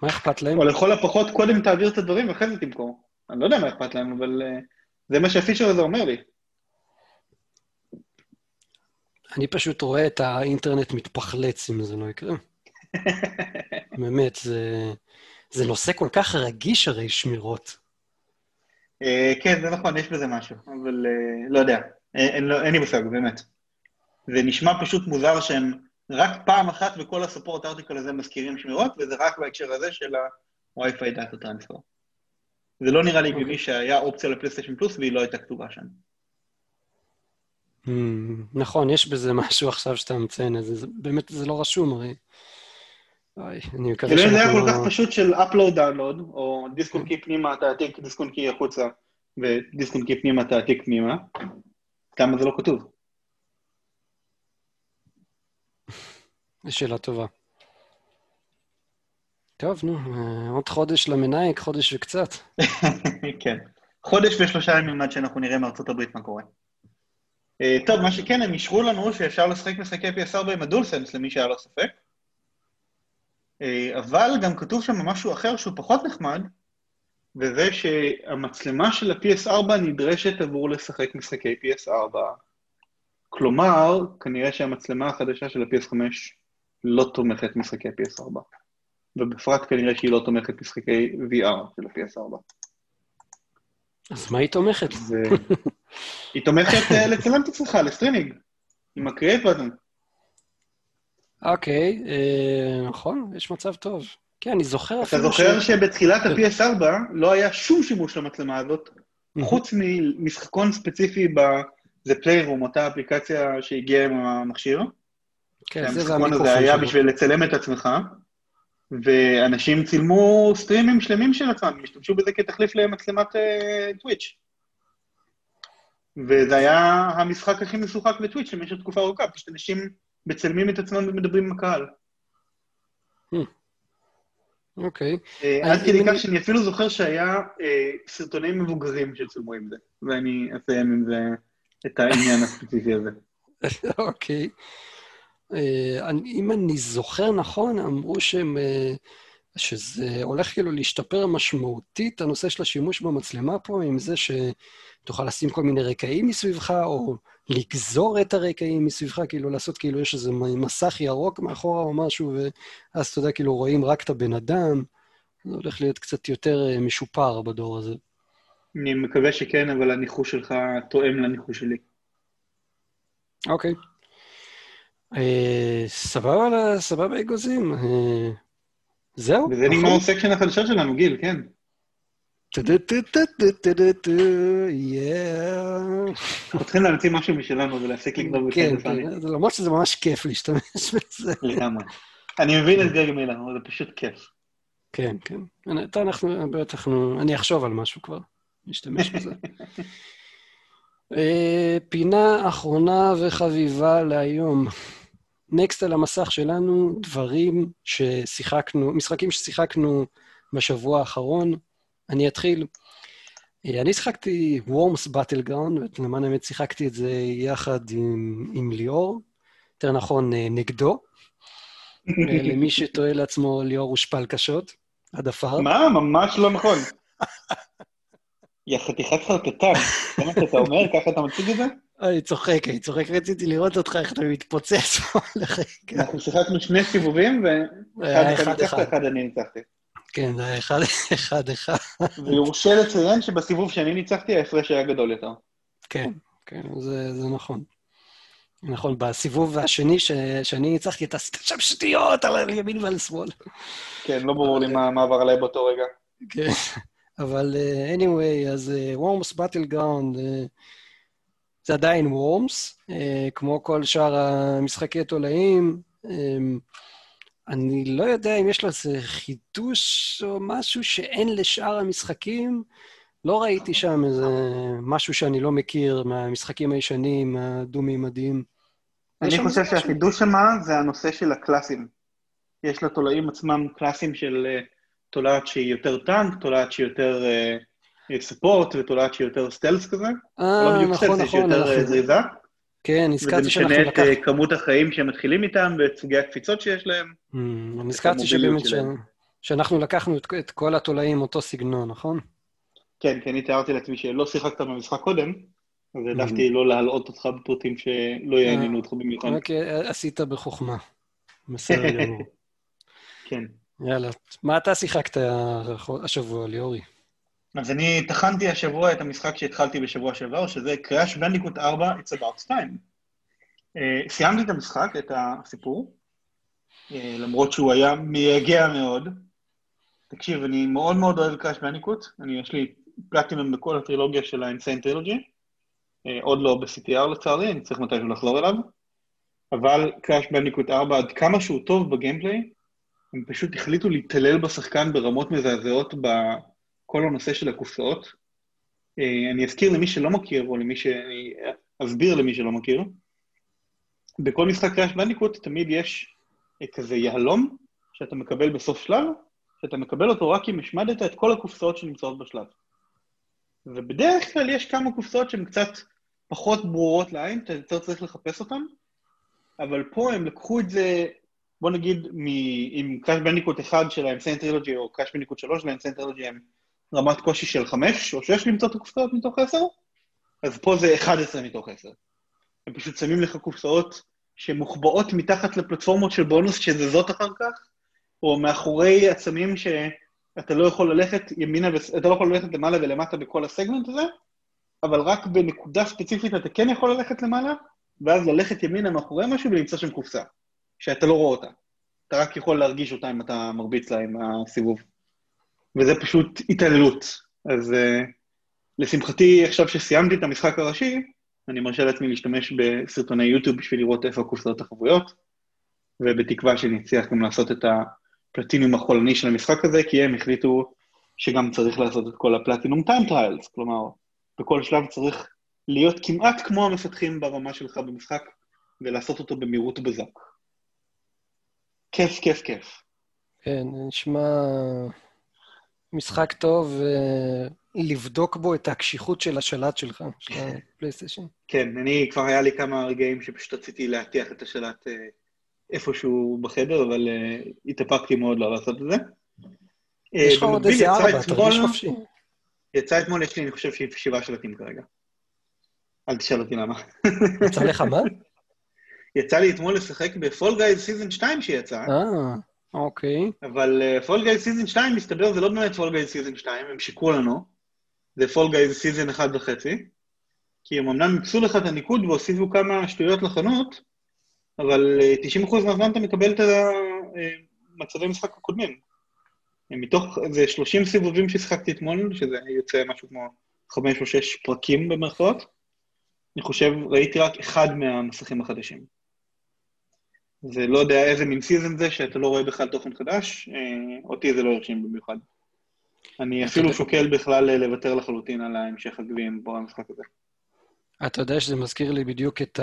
מה אכפת להם? או לכל הפחות קודם תעביר את הדברים ואחרי זה תמכור. אני לא יודע מה אכפת להם, אבל אה, זה מה שהפיצ'ר הזה אומר לי. אני פשוט רואה את האינטרנט מתפחלץ אם זה לא יקרה. באמת, זה, זה נושא כל כך רגיש הרי שמירות. אה, כן, זה נכון, יש בזה משהו, אבל אה, לא יודע. אה, אין לא- אין לי מושג, באמת. זה נשמע פשוט מוזר שהם רק פעם אחת בכל הסופורט ארטיקל הזה מזכירים שמירות, וזה רק בהקשר הזה של ה-Wi-Fi דאטה טרנספר. זה לא נראה לי הגיוני אוקיי. שהיה אופציה לפלייסטיישן פלוס והיא לא הייתה כתובה שם. Hmm, נכון, יש בזה משהו עכשיו שאתה מציין את זה, באמת, זה לא רשום הרי. אוי, אני מקווה אם זה היה שאנחנו כל כך לא... פשוט של upload download, או דיסק און קי פנימה, תעתיק דיסק און קי החוצה, ודיסק און קי פנימה, תעתיק פנימה, כמה זה לא כתוב. שאלה טובה. טוב, נו, אה, עוד חודש למנהיג, חודש וקצת. כן. חודש ושלושה ימים עד שאנחנו נראה מארצות הברית מה קורה. אה, טוב, מה שכן, הם אישרו לנו שאפשר לשחק משחקי PS4 עם הדולסנס, למי שהיה לו ספק. אה, אבל גם כתוב שם משהו אחר שהוא פחות נחמד, וזה שהמצלמה של ה-PS4 נדרשת עבור לשחק משחקי PS4. כלומר, כנראה שהמצלמה החדשה של ה-PS5 לא תומכת משחקי PS4. ובפרט כנראה שהיא לא תומכת משחקי VR של ה-PS4. אז מה היא תומכת? זה... היא תומכת אה, לצלם את עצמך, לסטרימינג, עם ה-create button. אוקיי, אה, נכון, יש מצב טוב. כן, אני זוכר אתה זוכר ש- שבתחילת כן. ה-PS4 לא היה שום שימוש למצלמה הזאת, חוץ ממשחקון ספציפי ב... זה פליירום, אותה אפליקציה שהגיעה עם המכשיר. כן, זה והמיקרופון הזה היה. בשביל לצלם את עצמך, ואנשים צילמו סטרימים שלמים של עצמם, השתמשו בזה כתחליף למצלמת טוויץ'. וזה היה המשחק הכי משוחק בטוויץ' למשך תקופה ארוכה, פשוט אנשים מצלמים את עצמם ומדברים עם הקהל. אוקיי. אה, עד כדי כך אני- שאני אפילו זוכר שהיה אה, סרטוני מבוגרים שצולמו עם זה, ואני אסיים עם זה את העניין הספציפי הזה. אוקיי. אה, אם אני זוכר נכון, אמרו שהם, אה, שזה הולך כאילו להשתפר משמעותית, הנושא של השימוש במצלמה פה, עם זה שתוכל לשים כל מיני רקעים מסביבך, או לגזור את הרקעים מסביבך, כאילו לעשות כאילו יש איזה מסך ירוק מאחורה או משהו, ואז אתה יודע, כאילו רואים רק את הבן אדם. זה הולך להיות קצת יותר אה, משופר בדור הזה. אני מקווה שכן, אבל הניחוש שלך תואם לניחוש שלי. אוקיי. אה, סבבה, סבבה אגוזים. אה, זהו, וזה נגמר נכון? הסקשן החדשה שלנו, גיל, כן. אנחנו צריכים להמציא משהו משלנו ולהפסיק לגנוב כן, בפני כן, זה- למרות שזה ממש כיף להשתמש בזה. לגמרי. אני מבין את גרג מילר, אבל זה פשוט כיף. כן, כן. אנחנו, בטח, אני אחשוב על משהו כבר, להשתמש בזה. אה, פינה אחרונה וחביבה להיום. נקסט על המסך שלנו, דברים ששיחקנו, משחקים ששיחקנו בשבוע האחרון. אני אתחיל. אה, אני שיחקתי וורמס באטלגראונד, ולמען האמת שיחקתי את זה יחד עם, עם ליאור, יותר נכון אה, נגדו. אה, למי שתוהה לעצמו, ליאור הושפל קשות, עד עפר. מה? ממש לא נכון. יא חתיכת חרטטן. זה מה שאתה אומר? ככה אתה מציג את זה? אני צוחק, אני צוחק, רציתי לראות אותך, איך אתה מתפוצץ פה לרגע. אנחנו שיחקנו שני סיבובים, ואחד ניצחת. אחד אני ניצחתי. כן, זה היה אחד אחד אחד. ויורשה לציין שבסיבוב שאני ניצחתי, ההפרש היה גדול יותר. כן, כן, זה, זה נכון. נכון, בסיבוב השני ש, שאני ניצחתי, אתה עשית שם שטויות על ימין ועל שמאל. כן, לא ברור לי מה מה עבר עליי באותו רגע. כן, אבל uh, anyway, אז uh, Worms Battleground uh, זה עדיין Worms, uh, כמו כל שאר המשחקי תולעים. Um, אני לא יודע אם יש לו איזה חידוש או משהו שאין לשאר המשחקים. לא ראיתי שם איזה משהו שאני לא מכיר מהמשחקים הישנים, הדו-מימדיים. אני חושב? שהחידוש שמה זה הנושא של הקלאסים. יש לתולעים עצמם קלאסים של אה, תולעת שהיא יותר טנק, תולעת שהיא יותר ספורט ותולעת שהיא יותר סטלס כזה. לא אה, בדיוק נכון, סטלס, שהיא נכון, יותר אה, אנחנו... זריזה. כן, וזה נזכרתי שאנחנו משנה את לקחנו... אה, כמות החיים שהם מתחילים איתם ואת סוגי הקפיצות שיש להם. Mm, נזכרתי שבאמת. שאנחנו לקחנו את, כל התולעים אותו סגנון, נכון? כן, כי אני תיארתי לעצמי שלא שיחקת במשחק קודם, אז. העדפתי לא להלאות אותך בפרטים שלא יעניינו אותך במיוחד. אוקיי, עשית בחוכמה. בסדר גמור. כן. יאללה. מה אתה שיחקת השבוע, ליאורי? אז אני טחנתי השבוע את המשחק שהתחלתי בשבוע שעבר, שזה Crash Bandicoot 4, It's About Time. אה, סיימתי את המשחק, את הסיפור, אה, למרות שהוא היה מייגע מאוד. תקשיב, אני מאוד מאוד אוהב Crash Bandicoot, אני, יש לי פלטינום בכל הטרילוגיה של ה-Insane Trilogy, אה, עוד לא ב-CTR לצערי, אני צריך מתישהו לחזור אליו, אבל Crash Bandicoot 4, עד כמה שהוא טוב ב gameplay, הם פשוט החליטו להתעלל בשחקן ברמות מזעזעות ב... כל הנושא של הקופסאות. אה, אני אזכיר למי שלא מכיר, או למי ש... אני אסביר למי שלא מכיר, בכל משחק קראש בנדיקוט תמיד יש אה, כזה יהלום שאתה מקבל בסוף שלב, שאתה מקבל אותו רק אם השמדת את כל הקופסאות שנמצאות בשלב. ובדרך כלל יש כמה קופסאות שהן קצת פחות ברורות לעין, אתה יותר צריך לחפש אותן, אבל פה הם לקחו את זה, בוא נגיד, מ... עם Crash Bandicoot 1 של ה Insane Trilogy, או Crash Bandicoot 3 של ה Insane Trilogy, הם רמת קושי של 5 או 6 למצוא את הקופסאות מתוך 10, אז פה זה 11 מתוך 10. הם פשוט שמים לך קופסאות שמוחבאות מתחת לפלטפורמות של בונוס שזזות אחר כך, או מאחורי עצמים שאתה לא יכול ללכת ימינה, אתה לא יכול ללכת למעלה ולמטה בכל הסגמנט הזה, אבל רק בנקודה ספציפית אתה כן יכול ללכת למעלה, ואז ללכת ימינה מאחורי משהו ולמצוא שם קופסה, שאתה לא רואה אותה. אתה רק יכול להרגיש אותה אם אתה מרביץ לה עם הסיבוב. וזה פשוט התעללות. אז uh, לשמחתי, עכשיו שסיימתי את המשחק הראשי, אני מרשה לעצמי להשתמש בסרטוני יוטיוב בשביל לראות איפה הקופסאות החבויות, ובתקווה שאני אצליח גם לעשות את הפלטינום החולני של המשחק הזה, כי הם החליטו שגם צריך לעשות את כל ה platinum time trials, כלומר, בכל שלב צריך להיות כמעט כמו המפתחים ברמה שלך במשחק, ולעשות אותו במהירות בזק. כיף, כיף, כיף. כן, נשמע משחק טוב, לבדוק בו את הקשיחות של השלט שלך, של הפלייסטיישן. כן, אני, כבר היה לי כמה רגעים שפשוט רציתי להטיח את השלט איפשהו בחדר, אבל התאפקתי מאוד לא לעשות את זה. יש לך עוד איזה ארבע, תרגיש חופשי. יצא אתמול, יש לי, אני חושב, שבעה שלטים כרגע. אל תשאל אותי למה. יצא לך מה? יצא לי אתמול לשחק ב Fall Guys season 2 שיצא. אה, אוקיי. אבל Fall Guys season 2, מסתבר, זה לא באמת Fall Guys season 2, הם שיקרו לנו. זה Fall Guys season אחד וחצי, כי הם אמנם איפסו לך את הניקוד והוסיפו כמה שטויות לחנות, אבל 90% אה, מהזמן אתה מקבל את המצבי משחק הקודמים. מתוך איזה 30 סיבובים ששיחקתי אתמול, שזה יוצא משהו כמו 5 או 6 פרקים במרכאות, אני חושב, ראיתי רק אחד מהמסכים החדשים. ולא יודע איזה מין season זה, שאתה לא רואה בכלל תוכן חדש, אה, אותי זה לא הרשים במיוחד. אני אפילו שוקל בכלל אה, לוותר לחלוטין על ההמשך הגביעים פה במשחק הזה. אתה יודע שזה מזכיר לי בדיוק את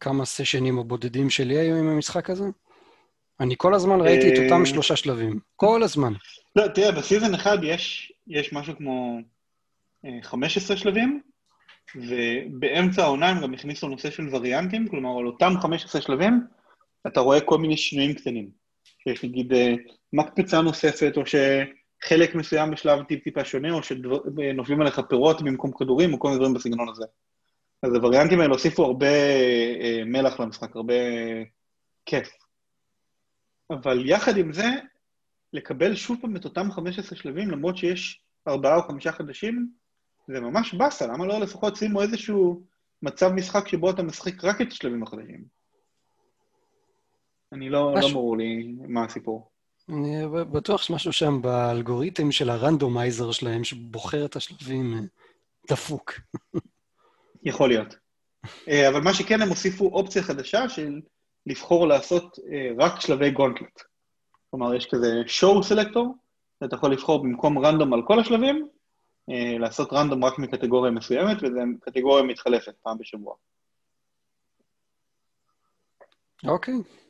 כמה סשנים הבודדים שלי היו עם המשחק הזה? אני כל הזמן ראיתי את אותם אה, שלושה שלבים. כל הזמן. לא, תראה, בסיזן אחד יש, יש משהו כמו 15 שלבים, ובאמצע העונה הם גם הכניסו נושא של וריאנטים, כלומר, על אותם 15 שלבים, אתה רואה כל מיני שינויים קטנים. שיש נגיד אה, מקפצה נוספת, או שחלק מסוים בשלב טיפ-טיפה שונה, או שנופלים עליך פירות במקום כדורים, או כל מיני דברים בסגנון הזה. אז הווריאנטים האלה הוסיפו הרבה אה, מלח למשחק, הרבה כיף. אבל יחד עם זה, לקבל שוב פעם את אותם 15 שלבים, למרות שיש ארבעה או חמישה חדשים, זה ממש באסה, למה לא לפחות שימו איזשהו מצב משחק שבו אתה משחק רק את השלבים החדשים? אני לא, לא ברור לי מה הסיפור. אני בטוח שמשהו שם באלגוריתם של הרנדומייזר שלהם, שבוחר את השלבים, אה, דפוק. יכול להיות. אה, אבל מה שכן, הם הוסיפו אופציה חדשה של לבחור לעשות אה, רק שלבי גונטלט. כלומר, יש כזה show סלקטור, אתה יכול לבחור במקום רנדום על כל השלבים, לעשות רנדום רק מקטגוריה מסוימת, וזו קטגוריה מתחלפת פעם בשבוע. אוקיי. Okay.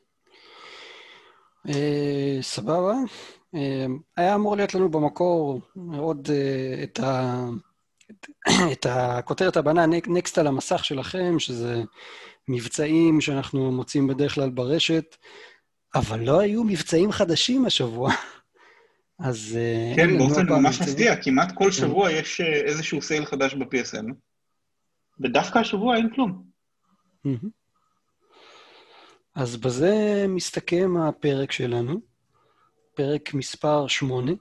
אה, סבבה. אה, היה אמור להיות לנו במקור עוד אה, את, ה, את, הכותרת הבנה נקסט על המסך שלכם, שזה מבצעים שאנחנו מוצאים בדרך כלל ברשת, אבל לא היו מבצעים חדשים השבוע. אז... כן, באופן ממש מפתיע, כמעט כל כן. שבוע יש איזשהו סייל חדש ב-PSN, ודווקא השבוע אין כלום. אז בזה מסתכם הפרק שלנו, פרק מספר 8.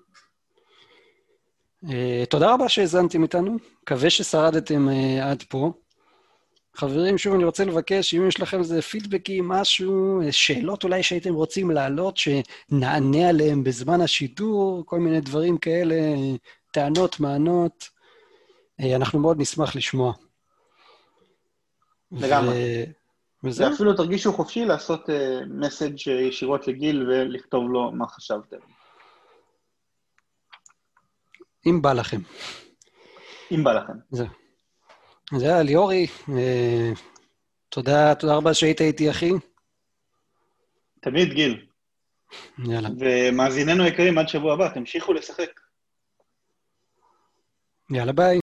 Uh, תודה רבה שהאזנתם איתנו, מקווה ששרדתם uh, עד פה. חברים, שוב אני רוצה לבקש, אם יש לכם איזה פידבקים, משהו, אה, שאלות אולי שהייתם רוצים להעלות, שנענה עליהם בזמן השידור, כל מיני דברים כאלה, טענות, מענות, uh, אנחנו מאוד נשמח לשמוע. לגמרי. ו... וזה אפילו תרגישו חופשי לעשות מסאג' uh, ישירות לגיל ולכתוב לו מה חשבתם. אם בא לכם. אם בא לכם. זה. זה היה ליאורי, אה, תודה, תודה רבה שהיית איתי, אחי. תמיד, גיל. יאללה. ומאזיננו היקרים, עד שבוע הבא, תמשיכו לשחק. יאללה, ביי.